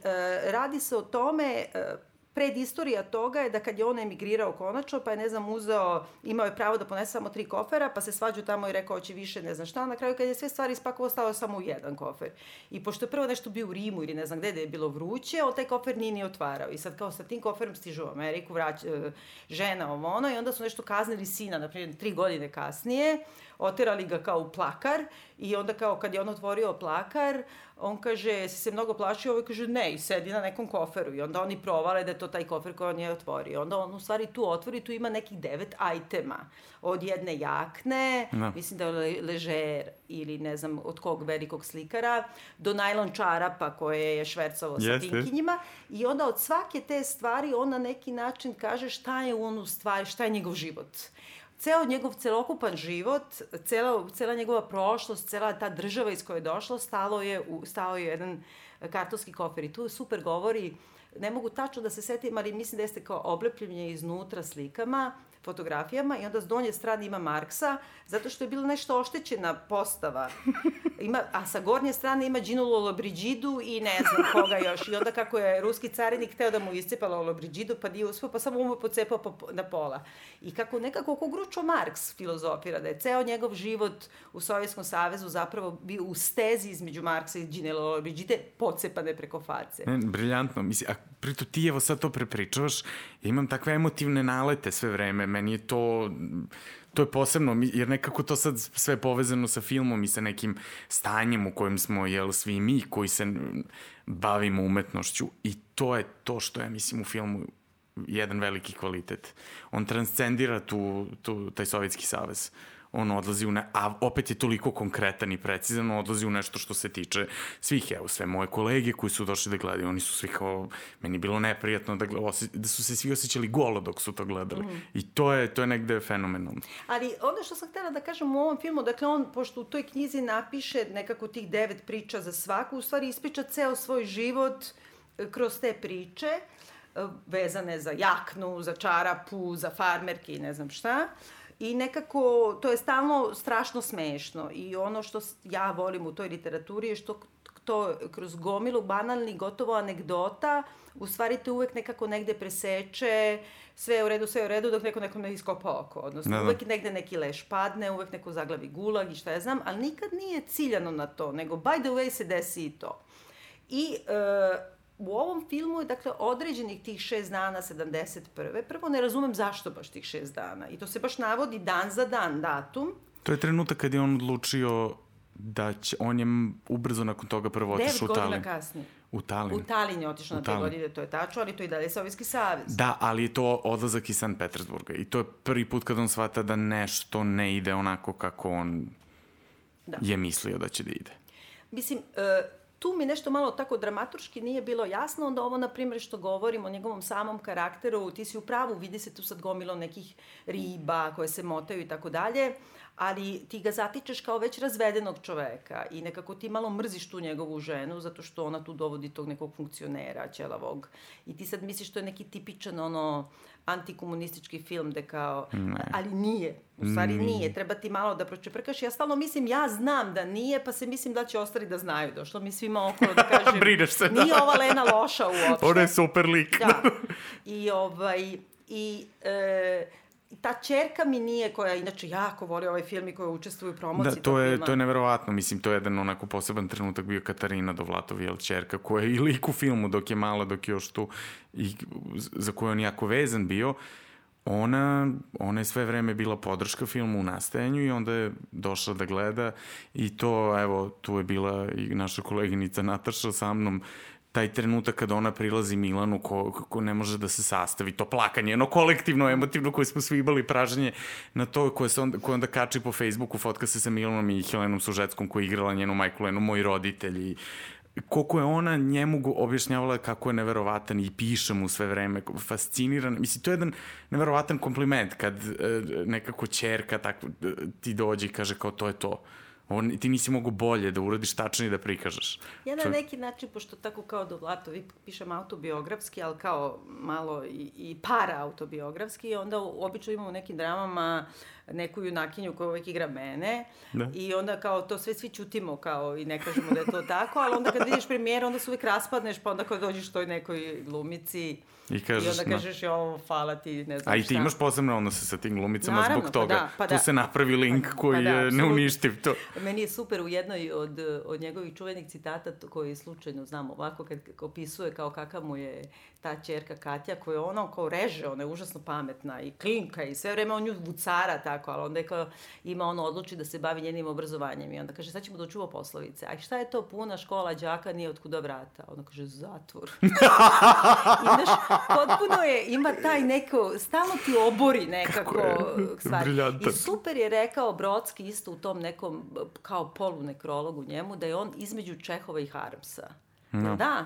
radi se o tome, e, predistorija toga je da kad je on emigrirao konačno, pa je, ne znam, uzeo, imao je pravo da ponese samo tri kofera, pa se svađu tamo i rekao hoće više, ne znam šta, na kraju kad je sve stvari ispakovao, stao samo u jedan kofer. I pošto je prvo nešto bio u Rimu ili ne znam gde da je bilo vruće, on taj kofer nije ni otvarao. I sad kao sa tim koferom stižu u Ameriku, vrać, e, žena ovo ono, i onda su nešto kaznili sina, na primjer, tri godine kasnije, oterali ga kao u plakar i onda kao kad je on otvorio plakar, on kaže, si se mnogo plašio, ovaj kaže ne, i sedi na nekom koferu i onda oni provale da je to taj kofer koji on je otvorio. Onda on u stvari tu otvori, tu ima nekih devet ajtema. Od jedne jakne, Da. mislim da je le, ležer ili ne znam od kog velikog slikara, do najlon čarapa koje je švercovao sa tinkinjima i onda od svake te stvari on na neki način kaže šta je on u stvari, šta je njegov život ceo njegov celokupan život, cela, cela njegova prošlost, cela ta država iz koje je došlo, stalo je, u, stao je jedan kartonski kofer. I tu super govori, ne mogu tačno da se setim, ali mislim da jeste kao oblepljenje iznutra slikama, fotografijama i onda s donje strane ima Marksa, zato što je bila nešto oštećena postava. Ima, a sa gornje strane ima Ginu Lollobrigidu i ne znam koga još. I onda kako je ruski carinik hteo da mu iscepa Lollobrigidu, pa nije uspeo, pa samo mu je pocepao po, na pola. I kako nekako ko Gručo Marks filozofira, da je ceo njegov život u Sovjetskom savezu zapravo bio u stezi između Marksa i Gine Lollobrigide, pocepane preko face. Ne, briljantno. Mislim, a pritom ti evo sad to prepričavaš, ja imam takve emotivne nalete sve vreme. Meni je to, to je posebno, jer nekako to sad sve povezano sa filmom i sa nekim stanjem u kojem smo, jel, svi mi koji se bavimo umetnošću i to je to što je, mislim, u filmu jedan veliki kvalitet. On transcendira tu, tu, taj Sovjetski savez. On odlazi u ne... A opet je toliko konkretan i precizan, on odlazi u nešto što se tiče svih, evo, sve moje kolege koji su došli da gledaju, oni su svi kao... Meni je bilo neprijatno da, osje- da su se svi osjećali golo dok su to gledali. Mhm. I to je, to je negde fenomenalno. Ali ono što sam htjela da kažem u ovom filmu, dakle on, pošto u toj knjizi napiše nekako tih devet priča za svaku, u stvari ispriča ceo svoj život e, kroz te priče, e, vezane za jaknu, za čarapu, za farmerke i ne znam šta. I nekako, to je stalno strašno smešno. I ono što ja volim u toj literaturi je što to kroz gomilu banalnih gotovo anegdota, u stvari te uvek nekako negde preseče, sve je u redu, sve je u redu, dok neko nekom ne iskopa oko. Odnosno, Da, da. uvek negde neki leš padne, uvek neko zaglavi gulag i šta ja znam, ali nikad nije ciljano na to, nego by the way se desi i to. I e, u ovom filmu je, dakle, određenih tih šest dana, 71. Prvo ne razumem zašto baš tih šest dana. I to se baš navodi dan za dan, datum. To je trenutak kad je on odlučio da će, on je ubrzo nakon toga prvo Devet otišao u godina Talin. kasnije. U Talin. U Talin je otišao na te godine, to je tačno, ali to je i dalje Sovjetski savez. Da, ali je to odlazak iz Sankt Petersburga i to je prvi put kad on shvata da nešto ne ide onako kako on Da. je mislio da će da ide. Mislim, e, tu mi nešto malo tako dramaturški nije bilo jasno, onda ovo, na primjer, što govorim o njegovom samom karakteru, ti si u pravu, vidi se tu sad gomilo nekih riba koje se motaju i tako dalje, ali ti ga zatičeš kao već razvedenog čoveka i nekako ti malo mrziš tu njegovu ženu zato što ona tu dovodi tog nekog funkcionera ćelavog i ti sad misliš to je neki tipičan ono antikomunistički film da kao, ne. ali nije, u stvari nije. nije, treba ti malo da pročeprkaš, ja stalno mislim, ja znam da nije, pa se mislim da će ostali da znaju, došlo mi svima okolo da [LAUGHS] kažem, Brineš se, da. nije ova Lena loša uopšte. Ona je super lik. Da, i ovaj, i e, ta čerka mi nije, koja inače jako voli ovaj film i koja učestvuje u promociji da, to je, filma. to je neverovatno. Mislim, to je jedan onako poseban trenutak bio Katarina Dovlatov, jel, čerka, koja je i lik u filmu dok je mala, dok je još tu, i za koju on jako vezan bio. Ona, ona je sve vreme bila podrška filmu u nastajanju i onda je došla da gleda i to, evo, tu je bila i naša koleginica Nataša sa mnom taj trenutak kada ona prilazi Milanu ko, ko ne može da se sastavi, to plakanje, jedno kolektivno, emotivno koje smo svi imali pražnje na to koje se onda, koje onda kači po Facebooku, fotka se sa Milanom i Helenom Sužetskom koja je igrala njenu majku Lenu, moji roditelji, koliko je ona njemu objašnjavala kako je neverovatan i piše mu sve vreme, fasciniran. Mislim, to je jedan neverovatan kompliment kad e, nekako čerka tako, e, ti dođe i kaže kao to je to On, ti nisi mogu bolje da uradiš tačno i da prikažeš. Ja na neki način, pošto tako kao do Vlatovi pišem autobiografski, ali kao malo i, i para autobiografski, onda obično imamo u nekim dramama neku junakinju koja uvek igra mene da. i onda kao to sve svi čutimo kao i ne kažemo da je to tako, ali onda kad vidiš premijer onda se uvek raspadneš pa onda kad dođeš toj nekoj glumici I, kažeš, I onda kažeš, jo, hvala ti, ne znam šta. A i ti imaš posebno odnose sa tim glumicama Naravno, zbog pa toga. Pa da, pa da. Tu se napravi link pa, koji pa da, je neuništiv to. Meni je super u jednoj od, od njegovih čuvenih citata koji slučajno znam ovako kad opisuje kao kakav mu je ta čerka Katja koja ono kao reže, ona je užasno pametna i klinka i sve vreme on nju vucara tako, ali onda je kao ima ono odluči da se bavi njenim obrazovanjem i onda kaže sad ćemo da učuva poslovice. A šta je to puna škola đaka nije od kuda vrata? Ona kaže zatvor. [LAUGHS] I znaš, potpuno je, ima taj neko, stalno ti obori nekako stvari. I super je rekao Brodski isto u tom nekom kao polu nekrologu njemu da je on između Čehova i Harmsa. No. Da,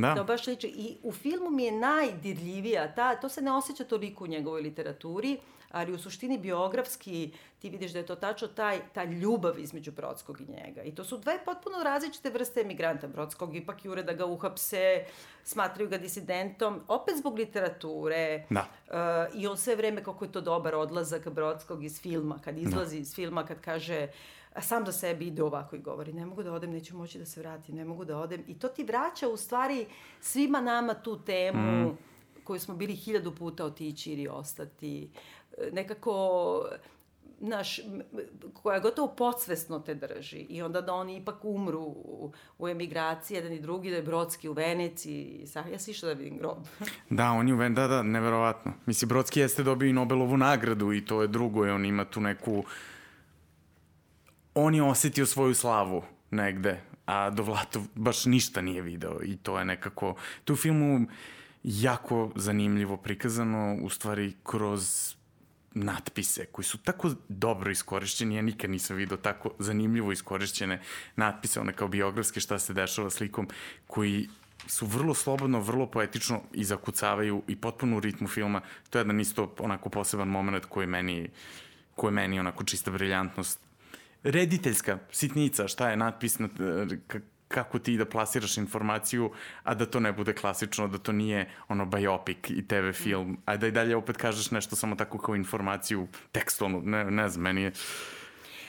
Da. To baš liči. I u filmu mi je najdirljivija, ta, to se ne osjeća toliko u njegovoj literaturi, ali u suštini biografski ti vidiš da je to tačno taj, ta ljubav između Brodskog i njega. I to su dve potpuno različite vrste emigranta. Brodskog ipak jure da ga uhapse, smatraju ga disidentom, opet zbog literature. Da. Uh, I on sve vreme kako je to dobar odlazak Brodskog iz filma, kad izlazi da. iz filma, kad kaže a sam za sebi ide ovako i govori, ne mogu da odem, neću moći da se vratim, ne mogu da odem. I to ti vraća u stvari svima nama tu temu mm. koju smo bili hiljadu puta otići ili ostati. Nekako naš, koja gotovo podsvesno te drži i onda da oni ipak umru u, u emigraciji, jedan i drugi, da je Brodski u Veneciji, sa, ja si išla da vidim grob. [LAUGHS] da, on je u Veneciji, da, da, neverovatno. Mislim, Brodski jeste dobio i Nobelovu nagradu i to je drugo, i on ima tu neku uh, on je osetio svoju slavu negde, a Dovlatov baš ništa nije video i to je nekako, to u filmu jako zanimljivo prikazano, u stvari kroz natpise koji su tako dobro iskorišćeni, ja nikad nisam vidio tako zanimljivo iskorišćene natpise, one kao biografske šta se dešava slikom, koji su vrlo slobodno, vrlo poetično i zakucavaju i potpuno u ritmu filma. To je jedan isto onako poseban moment koji meni, koji meni onako čista briljantnost rediteljska sitnica, šta je natpis, na, kako ti da plasiraš informaciju, a da to ne bude klasično, da to nije ono biopic i TV film, a da i dalje opet kažeš nešto samo tako kao informaciju tekstualnu, ne, ne znam, meni je...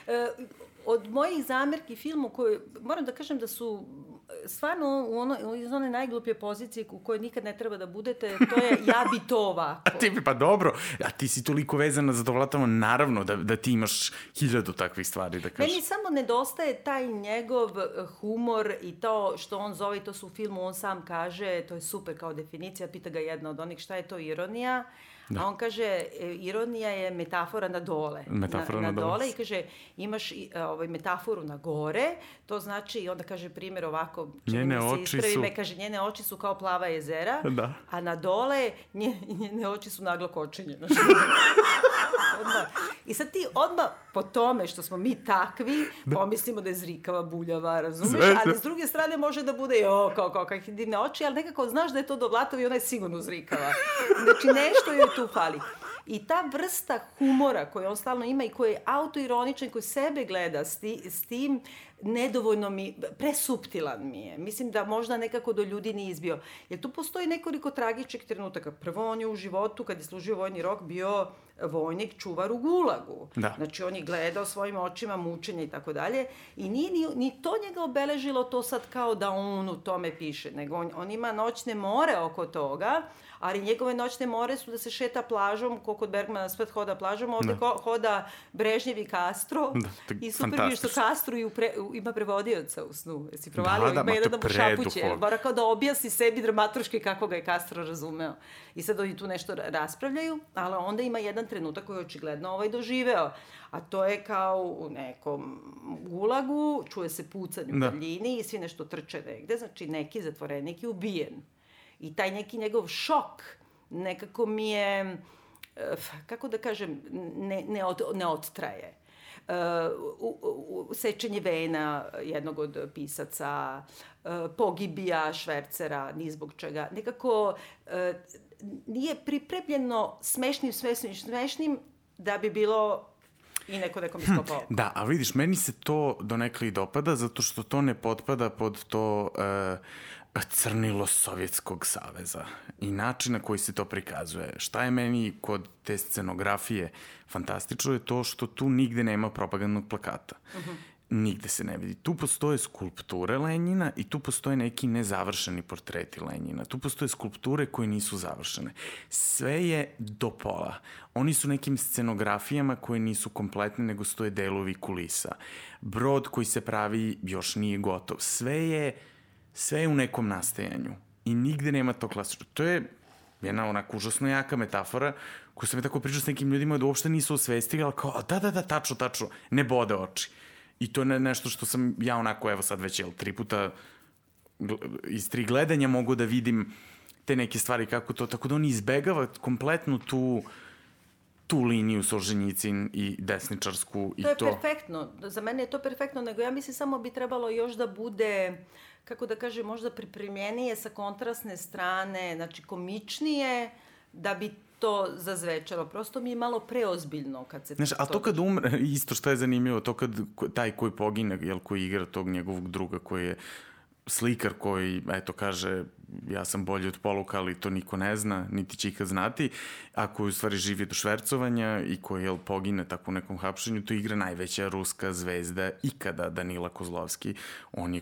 E, od mojih zamerki filmu koji, moram da kažem da su stvarno u ono, iz one najgluplje pozicije u kojoj nikad ne treba da budete, to je ja bi to ovako. [LAUGHS] A ti bi, pa dobro, a ti si toliko vezana za Dovlatama, naravno da, da ti imaš hiljadu takvih stvari da kažeš. Meni samo nedostaje taj njegov humor i to što on zove, to su u filmu, on sam kaže, to je super kao definicija, pita ga jedna od onih šta je to ironija. Da. A on kaže, e, ironija je metafora na dole. Metafora na, na, na dole. dole. I kaže, imaš e, ovaj, metaforu na gore, to znači, i onda kaže primjer ovako, njene se ispravi su... me, kaže, njene oči su kao plava jezera, da. a na dole njene, njene oči su naglo kočenje. [LAUGHS] odmah. I sad ti odmah po tome što smo mi takvi, da. pomislimo da je zrikava, buljava, razumeš? Sve, ali s druge strane može da bude, jo, kao, kao, kakve divne oči, ali nekako znaš da je to do Vlatova i ona je sigurno zrikava. Znači, nešto joj tu fali. I ta vrsta humora koju on stalno ima i koji je autoironičan, koji sebe gleda s, ti, s tim, nedovoljno mi, presuptilan mi je. Mislim da možda nekako do ljudi nije izbio. Jer tu postoji nekoliko tragičnih trenutaka. Prvo, on je u životu, kad je služio vojni rok, bio vojnik čuvar u gulagu. Da. Znači, on je gledao svojim očima mučenje i tako dalje. I nije ni, ni to njega obeležilo to sad kao da on u tome piše, nego on, on ima noćne more oko toga, ali njegove noćne more su da se šeta plažom, ko kod Bergmana svet hoda plažom, ovde da. hoda Brežnjev i Castro da, i super je što Castro i pre, ima prevodioca u snu. Jesi provalio? Da, da, ima jedan da mu šapuće. Mora kao da objasni sebi dramaturški kako ga je Castro razumeo. I sad oni tu nešto raspravljaju, ali onda ima jedan trenutak koji je očigledno ovaj doživeo. A to je kao u nekom gulagu, čuje se pucanje da. u daljini i svi nešto trče negde, znači neki zatvorenik je ubijen. I taj neki njegov šok nekako mi je, eh, kako da kažem, ne, ne, od, ne odtraje. Uh, u, u, sečenje vena jednog od pisaca, uh, pogibija švercera, ni zbog čega. Nekako uh, nije pripremljeno smešnim, smešnim, smešnim da bi bilo i neko nekom iskopao. Hm, da, a vidiš, meni se to donekle i dopada, zato što to ne potpada pod to uh, crnilo Sovjetskog saveza i način na koji se to prikazuje. Šta je meni kod te scenografije fantastično je to što tu nigde nema propagandnog plakata. Uh mhm. -huh. Nigde se ne vidi. Tu postoje skulpture Lenjina i tu postoje neki nezavršeni portreti Lenjina. Tu postoje skulpture koje nisu završene. Sve je do pola. Oni su nekim scenografijama koje nisu kompletne, nego stoje delovi kulisa. Brod koji se pravi još nije gotov. Sve je sve je u nekom nastajanju i nigde nema to klasično. To je jedna onako užasno jaka metafora koju sam je tako pričao s nekim ljudima da uopšte nisu osvestili, ali kao, da, da, da, tačno, tačno, ne bode oči. I to je nešto što sam ja onako, evo sad već, jel, tri puta iz tri gledanja mogu da vidim te neke stvari kako to, tako da on izbegava kompletno tu tu liniju Solženjicin i desničarsku i to. To je perfektno. Za mene je to perfektno, nego ja mislim samo bi trebalo još da bude kako da kaže, možda pripremljenije sa kontrastne strane, znači komičnije, da bi to zazvečalo. Prosto mi je malo preozbiljno kad se... Znaš, a to kad umre, [LAUGHS] isto što je zanimljivo, to kad taj koji pogine, jel, koji igra tog njegovog druga koji je slikar koji, eto, kaže ja sam bolji od poluka, ali to niko ne zna, niti će ikad znati, a koji u stvari živi do švercovanja i koji, jel, pogine tako u nekom hapšenju, to igra najveća ruska zvezda ikada, Danila Kozlovski. On je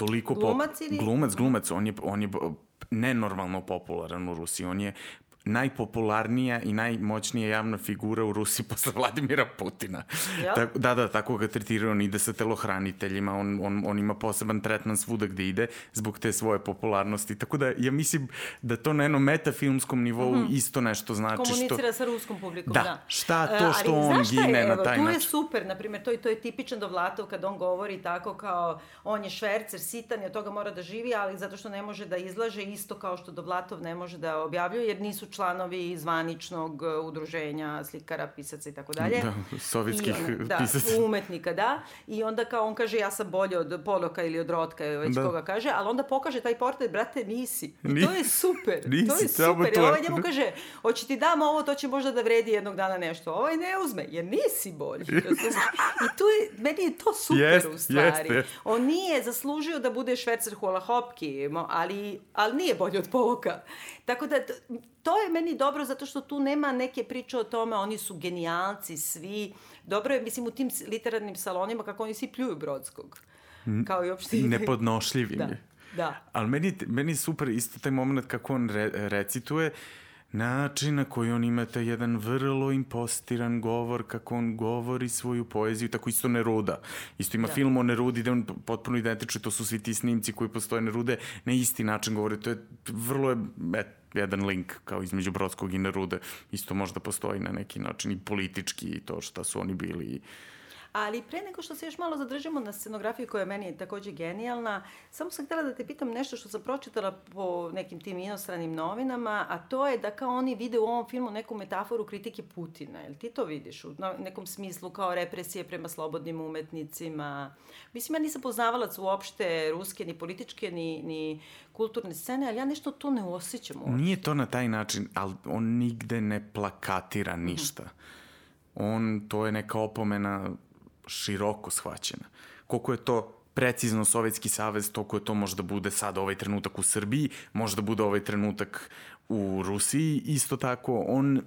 toliko glumac ili... Glumac, glumac, on je, on je nenormalno popularan u Rusiji. On je najpopularnija i najmoćnija javna figura u Rusiji [LAUGHS] posle Vladimira Putina. Ja? Da, da, tako ga tretiraju, on ide sa telohraniteljima, on, on, on ima poseban tretman svuda gde ide zbog te svoje popularnosti. Tako da ja mislim da to na jednom metafilmskom nivou mm -hmm. isto nešto znači. Komunicira što... sa ruskom publikom, da. da. Šta to što on gine na taj način? Tu je super, na primjer, to, to je tipičan Dovlatov kad on govori tako kao on je švercer, sitan i od toga mora da živi, ali zato što ne može da izlaže isto kao što Dovlatov ne može da objavljuje, jer nisu članovi zvaničnog uh, udruženja slikara, pisaca i tako dalje. Da, sovjetskih I, da, pisaca. umetnika, da. I onda kao on kaže ja sam bolji od Poloka ili od Rotka, već da. koga kaže, ali onda pokaže taj portret, brate, nisi. I to je super. Nisi, to je super. I ovaj njemu kaže, hoće ti dam ovo, to će možda da vredi jednog dana nešto. Ovaj ne uzme, jer nisi bolji. [LAUGHS] I tu je, meni je to super jest, u stvari. Jest, On nije zaslužio da bude švercer hula hopki, ali, ali nije bolji od Poloka. Tako da, to je meni dobro zato što tu nema neke priče o tome, oni su genijalci svi. Dobro je, mislim, u tim literarnim salonima kako oni svi pljuju Brodskog. Kao i uopšte... Nepodnošljivim da. je. Da. Ali meni, meni super isto taj moment kako on re, recituje, način na koji on ima taj jedan vrlo impostiran govor, kako on govori svoju poeziju, tako isto Neruda. Isto ima da. film o Nerudi gde on potpuno identičan, to su svi ti snimci koji postoje Nerude, na isti način govori, to je vrlo je, et, jedan link kao između Brodskog i Nerude, isto možda postoji na neki način i politički i to šta su oni bili Ali pre nego što se još malo zadržimo na scenografiji koja je meni takođe genijalna, samo sam htela da te pitam nešto što sam pročitala po nekim tim inostranim novinama, a to je da kao oni vide u ovom filmu neku metaforu kritike Putina. Jel ti to vidiš u nekom smislu kao represije prema slobodnim umetnicima? Mislim, ja nisam poznavalac uopšte ruske, ni političke, ni, ni kulturne scene, ali ja nešto to ne osjećam uopšte. Nije to na taj način, ali on nigde ne plakatira ništa. Mm -hmm. On, to je neka opomena široko shvaćena. Koliko je to precizno Sovjetski savez, toliko je to možda bude sad ovaj trenutak u Srbiji, možda bude ovaj trenutak u Rusiji, isto tako, on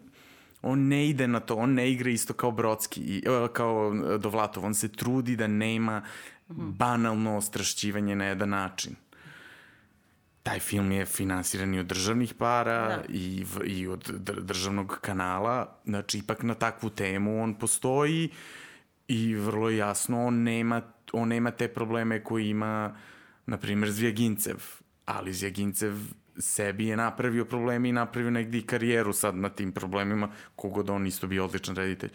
on ne ide na to, on ne igra isto kao Brodski, kao Dovlatov, on se trudi da nema banalno ostrašćivanje na jedan način taj film je finansiran i od državnih para da. i, i od državnog kanala. Znači, ipak na takvu temu on postoji i vrlo jasno on nema, on nema te probleme koje ima, na primjer, Zvjegincev. Ali Zvjegincev sebi je napravio probleme i napravio negdje i karijeru sad na tim problemima, kogod on isto bio odličan reditelj.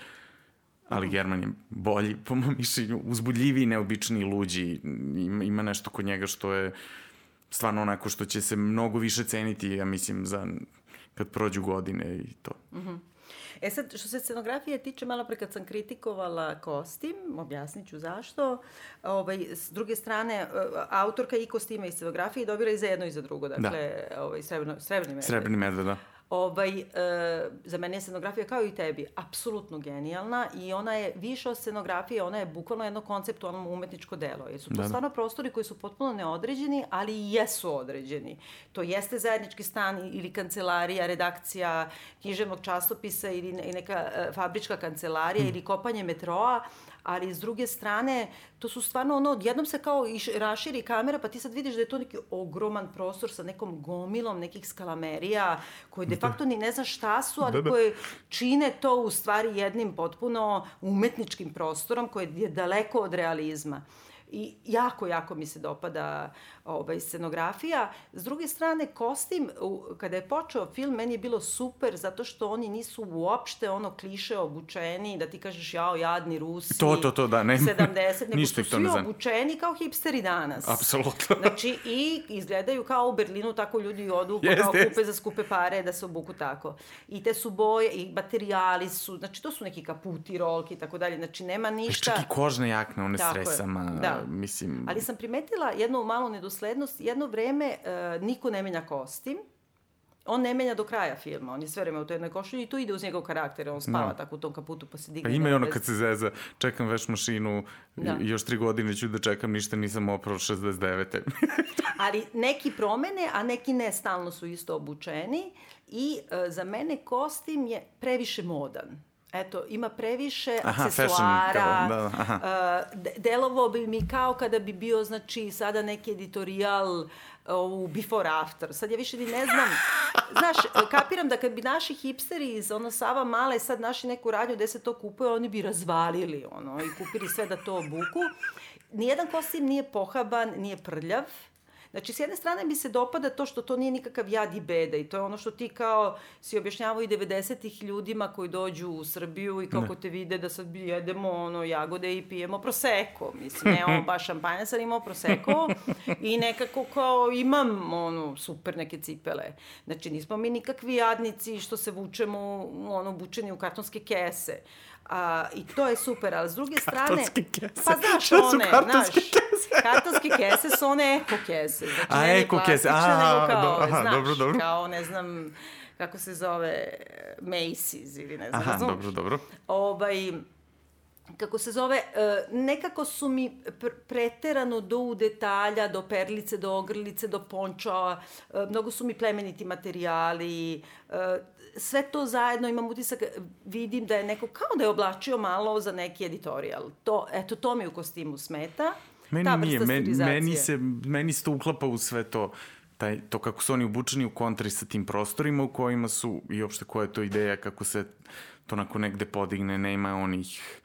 Ali. German je bolji, po mojom mišljenju, uzbudljiviji, neobičniji, luđi. Ima, ima nešto kod njega što je stvarno onako što će se mnogo više ceniti, ja mislim, za kad prođu godine i to. Mm -hmm. E sad, što se scenografije tiče, malo pre kad sam kritikovala kostim, objasnit ću zašto, ovaj, s druge strane, e, autorka i kostima i scenografije dobila i za jedno i za drugo, dakle, da. ovaj, srebrno, srebrni medved. Srebrni medved, da. Ovaj, e, za mene je scenografija kao i tebi apsolutno genijalna i ona je više od scenografije, ona je bukvalno jedno konceptualno umetničko delo. Jer su to da, da. stvarno prostori koji su potpuno neodređeni, ali i jesu određeni. To jeste zajednički stan ili kancelarija, redakcija književnog častopisa ili neka e, fabrička kancelarija hmm. ili kopanje metroa, ali s druge strane, to su stvarno ono, odjednom se kao iš, raširi kamera, pa ti sad vidiš da je to neki ogroman prostor sa nekom gomilom nekih skalamerija, koji de facto ni ne zna šta su, ali da, da. koje čine to u stvari jednim potpuno umetničkim prostorom koji je daleko od realizma. I jako, jako mi se dopada ovaj, scenografija. S druge strane, kostim, kada je počeo film, meni je bilo super zato što oni nisu uopšte ono kliše obučeni, da ti kažeš jao, jadni Rusi. To, to, to, da, ne. 70, nego [LAUGHS] su svi obučeni kao hipsteri danas. Apsolutno. [LAUGHS] Znači, i izgledaju kao u Berlinu, tako ljudi odu, [LAUGHS] yes, kao yes. kupe za skupe pare, da se obuku tako. I te su boje, i materijali su, znači, to su neki kaputi, rolki i tako dalje. Znači, nema ništa... Čak i kožne jakne, one tako stresama, da. mislim... Ali sam primetila jednu malu nedoslednost doslednost, jedno vreme uh, niko ne menja kostim, on ne menja do kraja filma, on je sve vreme u toj jednoj košulji i to ide uz njegov karakter, on spava no. Da. tako u tom kaputu pa se digne. Pa ima i ono kad se zeza, čekam veš mašinu, da. još tri godine ću da čekam, ništa nisam opravo 69. [LAUGHS] Ali neki promene, a neki ne, stalno su isto obučeni i uh, za mene kostim je previše modan. Eto, ima previše aha, aksesuara. da, da, aha. Uh, delovo bi mi kao kada bi bio, znači, sada neki editorijal u before after. Sad ja više ni ne znam. Znaš, kapiram da kad bi naši hipsteri iz ono Sava Male sad naši neku radnju gde se to kupuje, oni bi razvalili ono i kupili sve da to obuku. Nijedan kostim nije pohaban, nije prljav. Znači, s jedne strane mi se dopada to što to nije nikakav jad i beda i to je ono što ti kao si objašnjavao i 90-ih ljudima koji dođu u Srbiju i kako ne. te vide da sad jedemo ono jagode i pijemo proseko. Mislim, ne ovo baš šampanja, sad imamo proseko i nekako kao imam ono super neke cipele. Znači, nismo mi nikakvi jadnici što se vučemo ono bučeni u kartonske kese. A, I to je super, ali s druge strane... Kartonske kese. Pa znaš one, kartonske znaš, kese? kartonske kese su one eko kese. Znači, a, eko kese, a, kao, do, aha, znaš, dobro, dobro. kao, ne znam, kako se zove, Macy's ili ne znam. Aha, znam. dobro, dobro. Ovaj, kako se zove, e, nekako su mi preterano do u detalja, do perlice, do ogrlice, do ponča, e, mnogo su mi plemeniti materijali, e, sve to zajedno imam utisak, vidim da je neko kao da je oblačio malo za neki editorijal. To, eto, to mi u kostimu smeta. Meni Ta nije, meni, meni, se, meni se to uklapa u sve to taj, to kako su oni obučeni u kontri sa tim prostorima u kojima su i uopšte koja je to ideja kako se to onako negde podigne, nema onih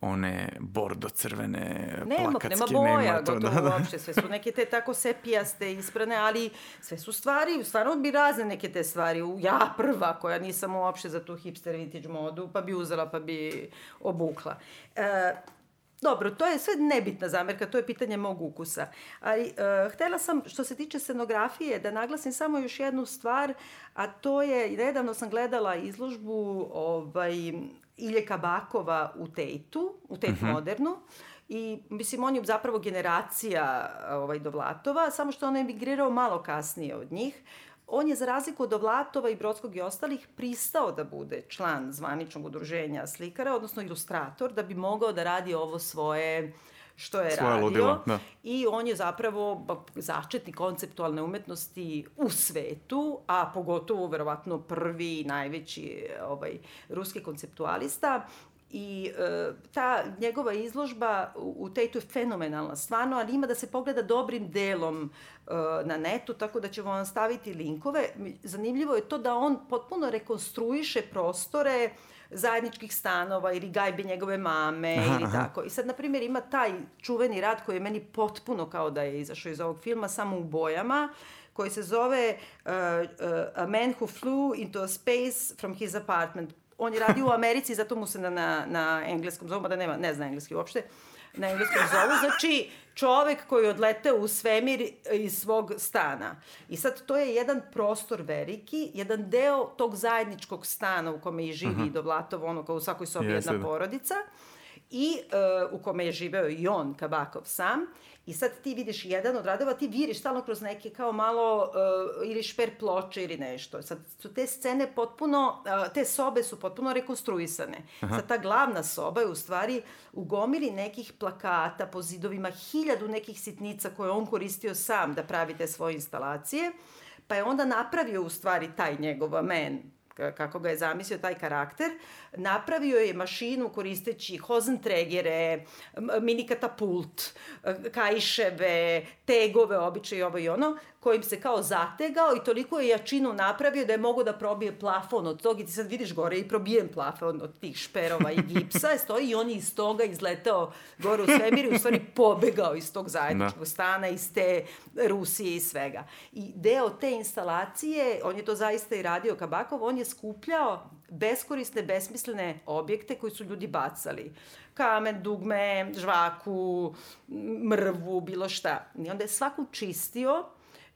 one bordo crvene nema, plakatske, nema boja, nema to, gotovo da, da. uopšte, sve su neke te tako sepijaste isprane, ali sve su stvari, stvarno bi razne neke te stvari, ja prva koja nisam uopšte za tu hipster vintage modu, pa bi uzela pa bi obukla. E, Dobro, to je sve nebitna zamerka, to je pitanje mog ukusa. Ali uh, htela sam, što se tiče scenografije, da naglasim samo još jednu stvar, a to je, nedavno sam gledala izložbu ovaj, Ilje Kabakova u Tejtu, u Tejt uh -huh. Modernu, I, mislim, on je zapravo generacija ovaj, Dovlatova, samo što on je emigrirao malo kasnije od njih. On je, za razliku od Dovlatova i Brodskog i ostalih, pristao da bude član zvaničnog udruženja slikara, odnosno ilustrator, da bi mogao da radi ovo svoje što je Svoje radio. Ludilo, da. I on je zapravo začetnik konceptualne umetnosti u svetu, a pogotovo verovatno prvi najveći ovaj, ruski konceptualista. I e, ta njegova izložba u, u Tejtu je fenomenalna, stvarno, ali ima da se pogleda dobrim delom e, na netu, tako da ćemo vam staviti linkove. Zanimljivo je to da on potpuno rekonstruiše prostore zajedničkih stanova ili gajbe njegove mame aha, ili aha. tako. I sad, na primjer, ima taj čuveni rad koji je meni potpuno kao da je izašao iz ovog filma, samo u bojama, koji se zove uh, uh, A Man Who Flew into a Space from His Apartment on je radio u [LAUGHS] Americi, zato mu se na, na, na engleskom zovu, da nema, ne zna engleski uopšte, na engleskom zovu. Znači, čovek koji je odleteo u svemir iz svog stana. I sad to je jedan prostor veliki, jedan deo tog zajedničkog stana u kome i živi uh -huh. Dovlatov, ono kao u svakoj sobi yes, jedna porodica i uh, u kome je živeo i on, Kabakov sam. I sad ti vidiš jedan od radova, ti viriš stalno kroz neke kao malo uh, ili šper ploče ili nešto. Sad su te scene potpuno, uh, te sobe su potpuno rekonstruisane. Aha. Sad ta glavna soba je u stvari u gomili nekih plakata po zidovima, hiljadu nekih sitnica koje on koristio sam da pravi te svoje instalacije. Pa je onda napravio u stvari taj njegov men, kako ga je zamislio taj karakter, napravio je mašinu koristeći hozentregere, mini katapult, kajševe, tegove, običaj ovo i ono, kojim se kao zategao i toliko je jačinu napravio da je mogo da probije plafon od tog i ti sad vidiš gore i probijem plafon od tih šperova i gipsa, [LAUGHS] stoji i on je iz toga izletao gore u svemir i u stvari pobegao iz tog zajedničkog da. stana, iz te Rusije i svega. I deo te instalacije, on je to zaista i radio Kabakov, on je skupljao beskorisne, besmislene objekte koji su ljudi bacali. Kamen, dugme, žvaku, mrvu, bilo šta. I onda je svaku čistio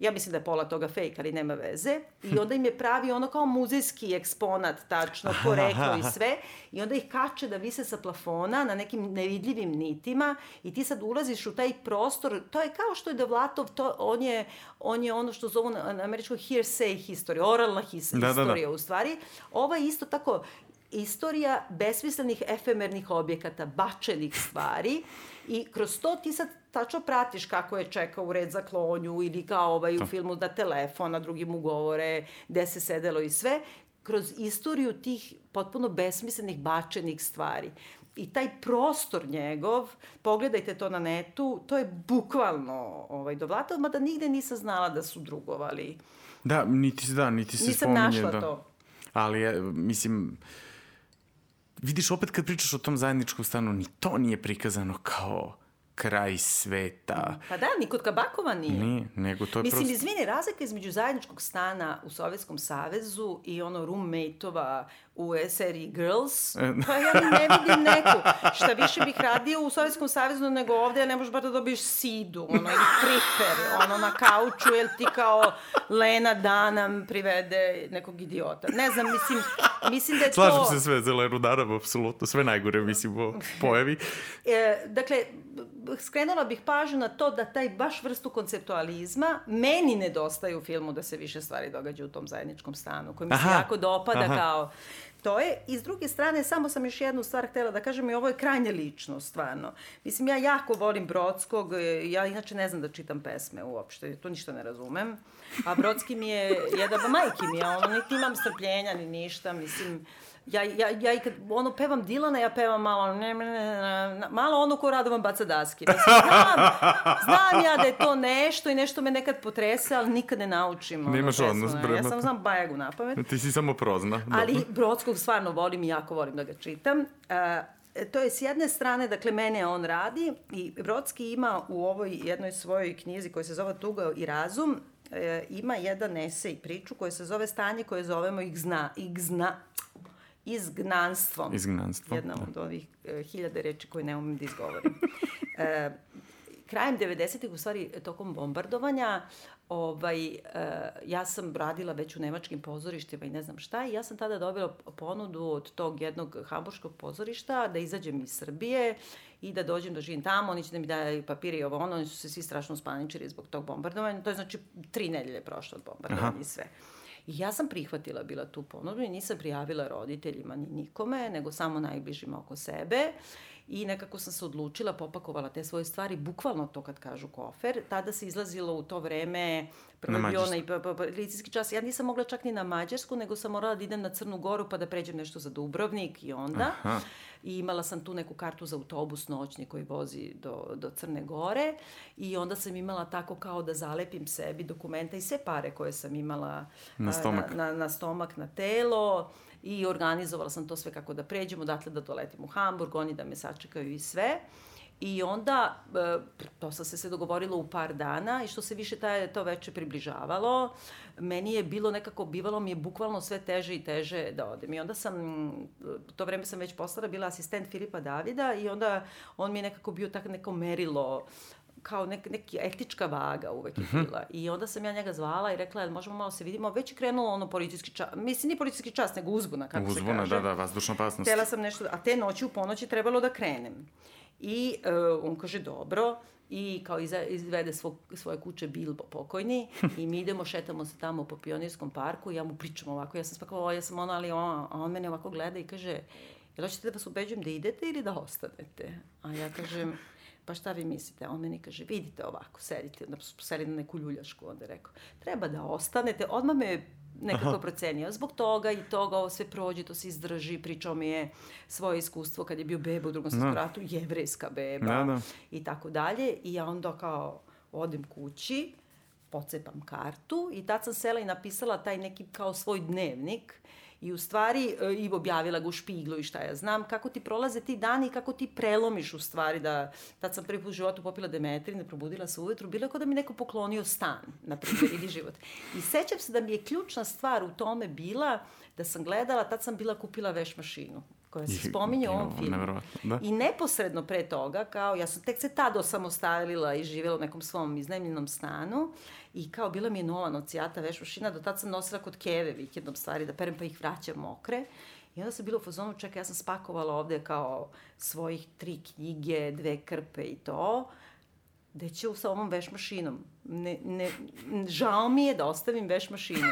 Ja mislim da je pola toga fake, ali nema veze. I onda im je pravi ono kao muzejski eksponat, tačno, korektno [LAUGHS] i sve. I onda ih kače da vise sa plafona na nekim nevidljivim nitima i ti sad ulaziš u taj prostor. To je kao što je Devlatov, to, on, je, on je ono što zovu na, na američkoj hearsay historija, oralna his, da, historija da, da. u stvari. Ova je isto tako istorija besmislenih efemernih objekata, bačenih stvari i kroz to ti sad tačno pratiš kako je čekao u red za klonju ili kao ovaj u filmu da telefon, na drugim ugovore, gde se sedelo i sve, kroz istoriju tih potpuno besmislenih bačenih stvari. I taj prostor njegov, pogledajte to na netu, to je bukvalno ovaj, dovlatao, mada nigde nisam znala da su drugovali. Da, niti, da, niti se Nisam spominje. Nisam našla da. to. Ali, je, mislim, vidiš opet kad pričaš o tom zajedničkom stanu, ni to nije prikazano kao kraj sveta. Pa da, ni kod Kabakova nije. Nije, nego to je Mislim, prosto... izvini, razlika između zajedničkog stana u Sovjetskom savezu i ono roommate-ova u seriji Girls, e, pa ja ne vidim neku. Šta više bih radio u Sovjetskom savezu nego ovde, ja ne možeš bar da dobiješ sidu, ono, ili priper, ono, na kauču, jel ti kao Lena Danam privede nekog idiota. Ne znam, mislim, mislim da je Slažem to... Slažem se sve za Lenu Danam, apsolutno, sve najgore, mislim, o [LAUGHS] pojavi. E, dakle, skrenula bih pažnju na to da taj baš vrstu konceptualizma meni nedostaje u filmu da se više stvari događa u tom zajedničkom stanu, koji mi se jako dopada aha. kao to je. I s druge strane, samo sam još jednu stvar htela da kažem i ovo je krajnje lično, stvarno. Mislim, ja jako volim Brodskog, ja inače ne znam da čitam pesme uopšte, to ništa ne razumem. A Brodski mi je, jedan, majki mi je, ono, niti imam strpljenja ni ništa, mislim, ja, ja, ja i kad ono pevam Dilana, ja pevam malo, ne, ne, ne, malo ono ko Radovan baca daske. Mislim, znam, znam ja da je to nešto i nešto me nekad potrese, ali nikad ne naučim. Nemaš ono, odnos prema... Ja samo znam Bajagu na pamet. Ti si samo prozna. Ali Brodskog stvarno volim i jako volim da ga čitam. Uh, to je s jedne strane, dakle, mene on radi i Brodski ima u ovoj jednoj svojoj knjizi koja se zove Tuga i razum, e, ima jedan esej priču koja se zove Stanje koje zovemo ih zna, ih zna, izgnanstvom. Izgnanstvom, Jedna da. od ovih e, hiljade reči koje ne umem da izgovorim. e, krajem 90-ih, u stvari tokom bombardovanja, ovaj, e, ja sam radila već u nemačkim pozorištima i ne znam šta i ja sam tada dobila ponudu od tog jednog hamburškog pozorišta da izađem iz Srbije i da dođem da živim tamo, oni će da mi daju papire i ovo ono, oni su se svi strašno uspaničili zbog tog bombardovanja, to je znači tri nedelje prošlo od bombardovanja Aha. i sve. I ja sam prihvatila bila tu ponudu i nisam prijavila roditeljima ni nikome, nego samo najbližima oko sebe. I nekako sam se odlučila, popakovala te svoje stvari, bukvalno to kad kažu kofer. Tada se izlazilo u to vreme prvo bio onaj policijski čas. Ja nisam mogla čak ni na Mađarsku, nego sam morala da idem na Crnu Goru pa da pređem nešto za Dubrovnik i onda. Aha. I imala sam tu neku kartu za autobus noćni koji vozi do, do Crne Gore. I onda sam imala tako kao da zalepim sebi dokumenta i sve pare koje sam imala na stomak, na, na, na, stomak, na telo i organizovala sam to sve kako da pređemo, odatle da doletim u Hamburg, oni da me sačekaju i sve. I onda, e, to sam se sve dogovorila u par dana i što se više taj, to veče približavalo, meni je bilo nekako, bivalo mi je bukvalno sve teže i teže da odem. I onda sam, to vreme sam već postala, bila asistent Filipa Davida i onda on mi je nekako bio tako neko merilo kao nek, neki etička vaga uvek je bila. Uh -huh. I onda sam ja njega zvala i rekla, jel možemo malo se vidimo, već je krenulo ono policijski čas, mislim, ni policijski čas, nego uzbuna, kako uzbuna, se kaže. Uzbuna, da, da, vazdušna opasnost. Tela sam nešto, a te noći u ponoći trebalo da krenem. I uh, on kaže, dobro, i kao izvede svog, svoje kuće Bilbo pokojni [LAUGHS] i mi idemo, šetamo se tamo po pionirskom parku i ja mu pričam ovako, ja sam spakovala, ja sam ono, ali on, on mene ovako gleda i kaže, jel hoćete da vas ubeđujem da idete ili da ostanete? A ja kažem, pa šta vi mislite? On meni kaže, vidite ovako, sedite, da su seli na neku ljuljašku, onda rekao, treba da ostanete, odmah me nekako Aha. procenio. Zbog toga i toga ovo sve prođe, to se izdrži, pričao mi je svoje iskustvo kad je bio beba u drugom svetskom da. ratu, jevrejska beba da, da. i tako dalje. I ja onda kao odem kući, pocepam kartu i tad sam sela i napisala taj neki kao svoj dnevnik I u stvari, e, i objavila ga u špiglu i šta ja znam, kako ti prolaze ti dani i kako ti prelomiš u stvari da, tad sam prvi put u životu popila Demetrine, probudila se ujutru, bilo je kao da mi neko poklonio stan, na primjer, ili život. I sećam se da mi je ključna stvar u tome bila da sam gledala, tad sam bila kupila veš mašinu koja se spominje u ovom filmu. Da. I neposredno pre toga, kao ja sam tek se tad osamostalila i živjela u nekom svom iznajmljenom stanu i kao bila mi je nova nocijata veš mašina, do tad sam nosila kod keve vikendom stvari da perem pa ih vraćam mokre. I onda sam bila u fazonu, čekaj, ja sam spakovala ovde kao svojih tri knjige, dve krpe i to gde će sa ovom veš mašinom. Ne, ne, žao mi je da ostavim veš mašinu.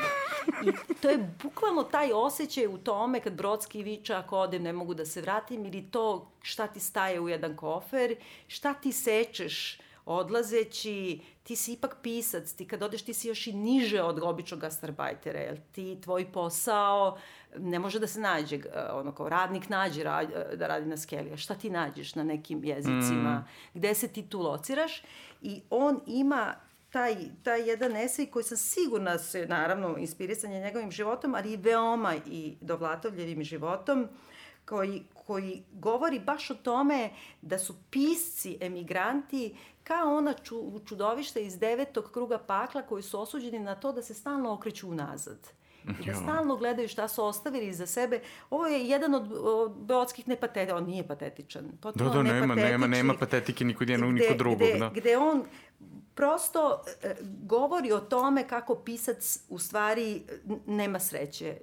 I to je bukvalno taj osjećaj u tome kad Brodski viča ako odem ne mogu da se vratim ili to šta ti staje u jedan kofer, šta ti sečeš odlazeći, ti si ipak pisac, ti kad odeš ti si još i niže od običnog gastarbajtera, jel ti tvoj posao ne može da se nađe, ono kao radnik nađe ra, da radi na skeli, a šta ti nađeš na nekim jezicima, mm. gde se ti tu lociraš i on ima taj, taj jedan esej koji sam sigurna se, naravno, inspirisan je njegovim životom, ali i veoma i Dovlatovljevim životom, koji, koji govori baš o tome da su pisci, emigranti, kao ona ču, čudovišta iz devetog kruga pakla koji su osuđeni na to da se stalno okreću unazad. I da stalno gledaju šta su ostavili iza sebe. Ovo je jedan od, od beotskih nepatetičan, on nije patetičan. Potpuno da, da, nema, nema, nema patetike ni kod jednog, ni kod drugog. Gde, da. gde on prosto e, govori o tome kako pisac u stvari nema sreće. E,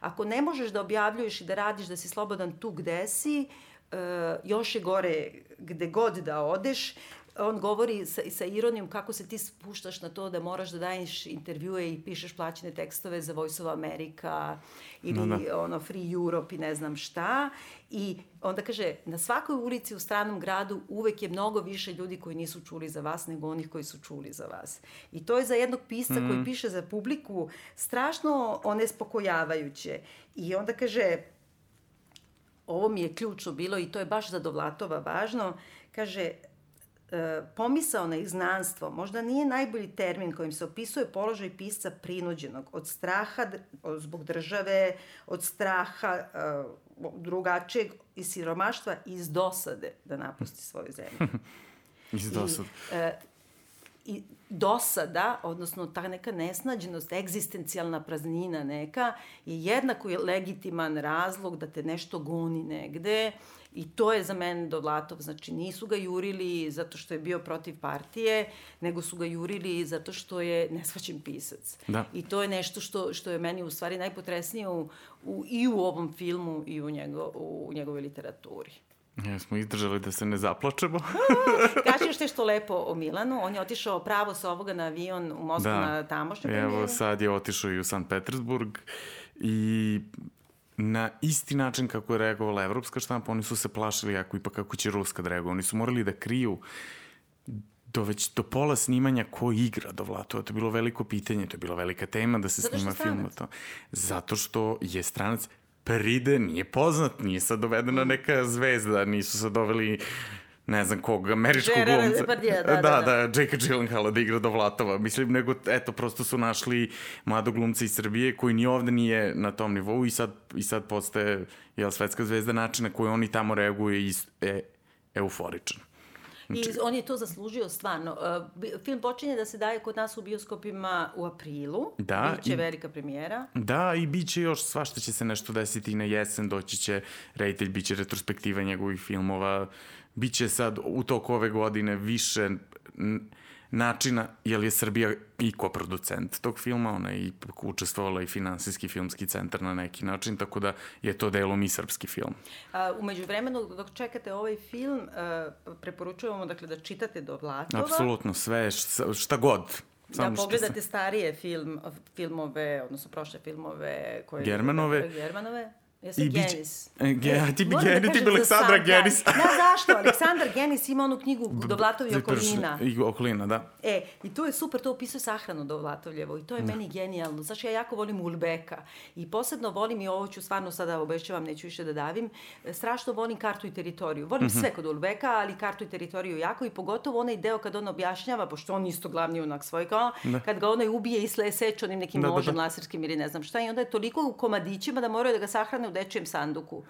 ako ne možeš da objavljuješ i da radiš da si slobodan tu gde si, e, još je gore gde god da odeš, on govori sa, sa ironijom kako se ti spuštaš na to da moraš da daješ intervjue i pišeš plaćene tekstove za Voice of America ili no, da. ono Free Europe i ne znam šta. I onda kaže, na svakoj ulici u stranom gradu uvek je mnogo više ljudi koji nisu čuli za vas nego onih koji su čuli za vas. I to je za jednog pisca mm. koji piše za publiku strašno onespokojavajuće. I onda kaže, ovo mi je ključno bilo i to je baš za Dovlatova važno, kaže, E, pomisao na iznanstvo možda nije najbolji termin kojim se opisuje položaj pisca prinuđenog od straha zbog države, od straha e, drugačijeg i siromaštva iz dosade da napusti svoju zemlju. [LAUGHS] iz dosade. I, e, i dosada, odnosno ta neka nesnađenost, egzistencijalna praznina neka, je jednako legitiman razlog da te nešto goni negde I to je za mene Dovlatov, znači nisu ga jurili zato što je bio protiv partije, nego su ga jurili zato što je nesvaćen pisac. Da. I to je nešto što, što je meni u stvari najpotresnije u, u, i u ovom filmu i u, njego, u njegovoj literaturi. Ja smo izdržali da se ne zaplačemo. [LAUGHS] Kaži još nešto lepo o Milanu. On je otišao pravo sa ovoga na avion u Moskvu da. na tamošnju premijeru. Evo, sad je otišao i u San Petersburg i na isti način kako je reagovala evropska štampa, oni su se plašili ako ipak kako će ruska da reaguje. Oni su morali da kriju do već do pola snimanja ko igra do Vlatova. To je bilo veliko pitanje, to je bila velika tema da se Zato snima film o to. Zato što je stranac pride, nije poznat, nije sad dovedena neka zvezda, nisu sad doveli ne znam kog, američkog Gerard glumca. Depardieu, da, [LAUGHS] da, da, da, da, Jake Gyllenhaala da igra do Vlatova. Mislim, nego, eto, prosto su našli mladog glumca iz Srbije koji ni ovde nije na tom nivou i sad, i sad postaje jel, svetska zvezda načina koji oni tamo reaguje i e, euforičan. Znači... I on je to zaslužio stvarno. Uh, film počinje da se daje kod nas u bioskopima u aprilu. Da. Biće i, velika premijera. Da, i bit će još svašta će se nešto desiti i na jesen. Doći će reditelj, bit će retrospektiva njegovih filmova. Biće sad u toku ove godine više načina, jer je Srbija i koproducent tog filma, ona je i učestvovala i finansijski filmski centar na neki način, tako da je to delom i srpski film. A, umeđu vremenu, dok čekate ovaj film, a, preporučujemo dakle, da čitate do Vlatova. Apsolutno, sve, šta, šta god. Samo da pogledate sam... starije film, filmove, odnosno prošle filmove koje... Germanove. Germanove. Ja sam Genis. E, ge, e, ti bi Genis, da ti bi Aleksandra Genis. Da, zašto? Aleksandar Genis ima onu knjigu Dovlatov i okolina. I okolina, da. E, i to je super, to opisuje sahranu Dovlatovljevo i to je da. meni genijalno. Znači, ja jako volim Ulbeka i posebno volim i ovo ću stvarno sada obešćavam, neću više da davim, strašno volim kartu i teritoriju. Volim mm -hmm. sve kod Ulbeka, ali kartu i teritoriju jako i pogotovo onaj deo kad on objašnjava, pošto on isto glavni unak svoj, kao, da. kad ga onaj ubije i seče onim nekim da, nožem da, da. laserskim ili ne znam šta i onda je toliko u komadićima da moraju da ga sahrane dečijem sanduku.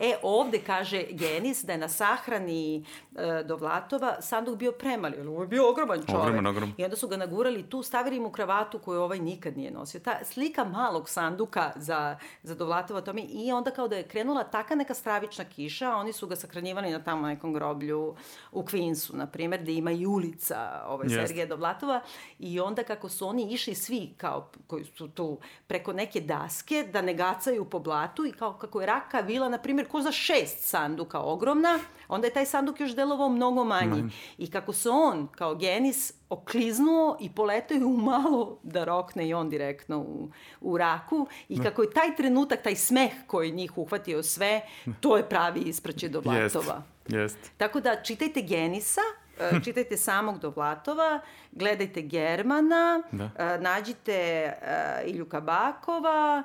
E, ovde kaže Genis da je na sahrani e, do Vlatova sanduk bio premali, ali ovo je bio ogroman čovek. Ogroman, ogroman. I onda su ga nagurali tu, stavili mu kravatu koju ovaj nikad nije nosio. Ta slika malog sanduka za, za Dovlatova tome i onda kao da je krenula taka neka stravična kiša, oni su ga sakranjivali na tamo nekom groblju u Queensu, na primer, gde ima i ulica ovaj, yes. Sergeja Dovlatova i onda kako su oni išli svi kao koji su tu preko neke daske da ne gacaju po blatu i kao kako je raka vila, na primjer, ko za šest sanduka ogromna, onda je taj sanduk još delovao mnogo manji. Mm. I kako se on, kao genis, okliznuo i poletao je u malo da rokne i on direktno u, u raku. I da. kako je taj trenutak, taj smeh koji njih uhvatio sve, to je pravi ispraće do Vlatova. Jest, jest. Tako da čitajte Genisa, e, čitajte samog Dovlatova, gledajte Germana, da. E, nađite uh, Ilju Kabakova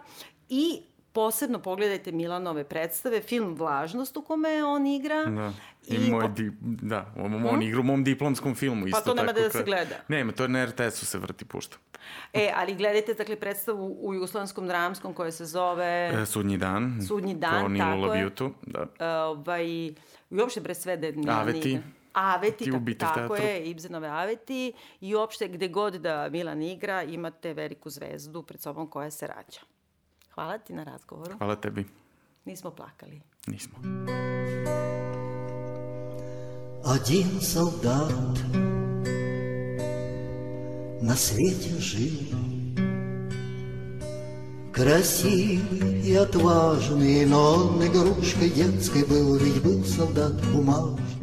i posebno pogledajte Milanove predstave, film Vlažnost u kome on igra. Da. I, I moj, di, da, on, hmm? on igra u mom diplomskom filmu. Isto pa to nema da se gleda. Nema, to je na RTS-u se vrti pušta. E, ali gledajte, dakle, predstavu u Jugoslavenskom dramskom koja se zove... E, Sudnji dan. Sudnji dan, tako je. Labiutu, da. E, ovaj, I uopšte pre sve da... Aveti. Aveti, ta, tako je, Ibzenove Aveti i uopšte gde god da Milan igra imate veliku zvezdu pred sobom koja se rađa. Hvala ti na razgovoru. Hvala tebi. Nismo plakali. Nismo. Один солдат на свете жил, Красивый и отважный, но он игрушкой детской был, Ведь был солдат бумажный.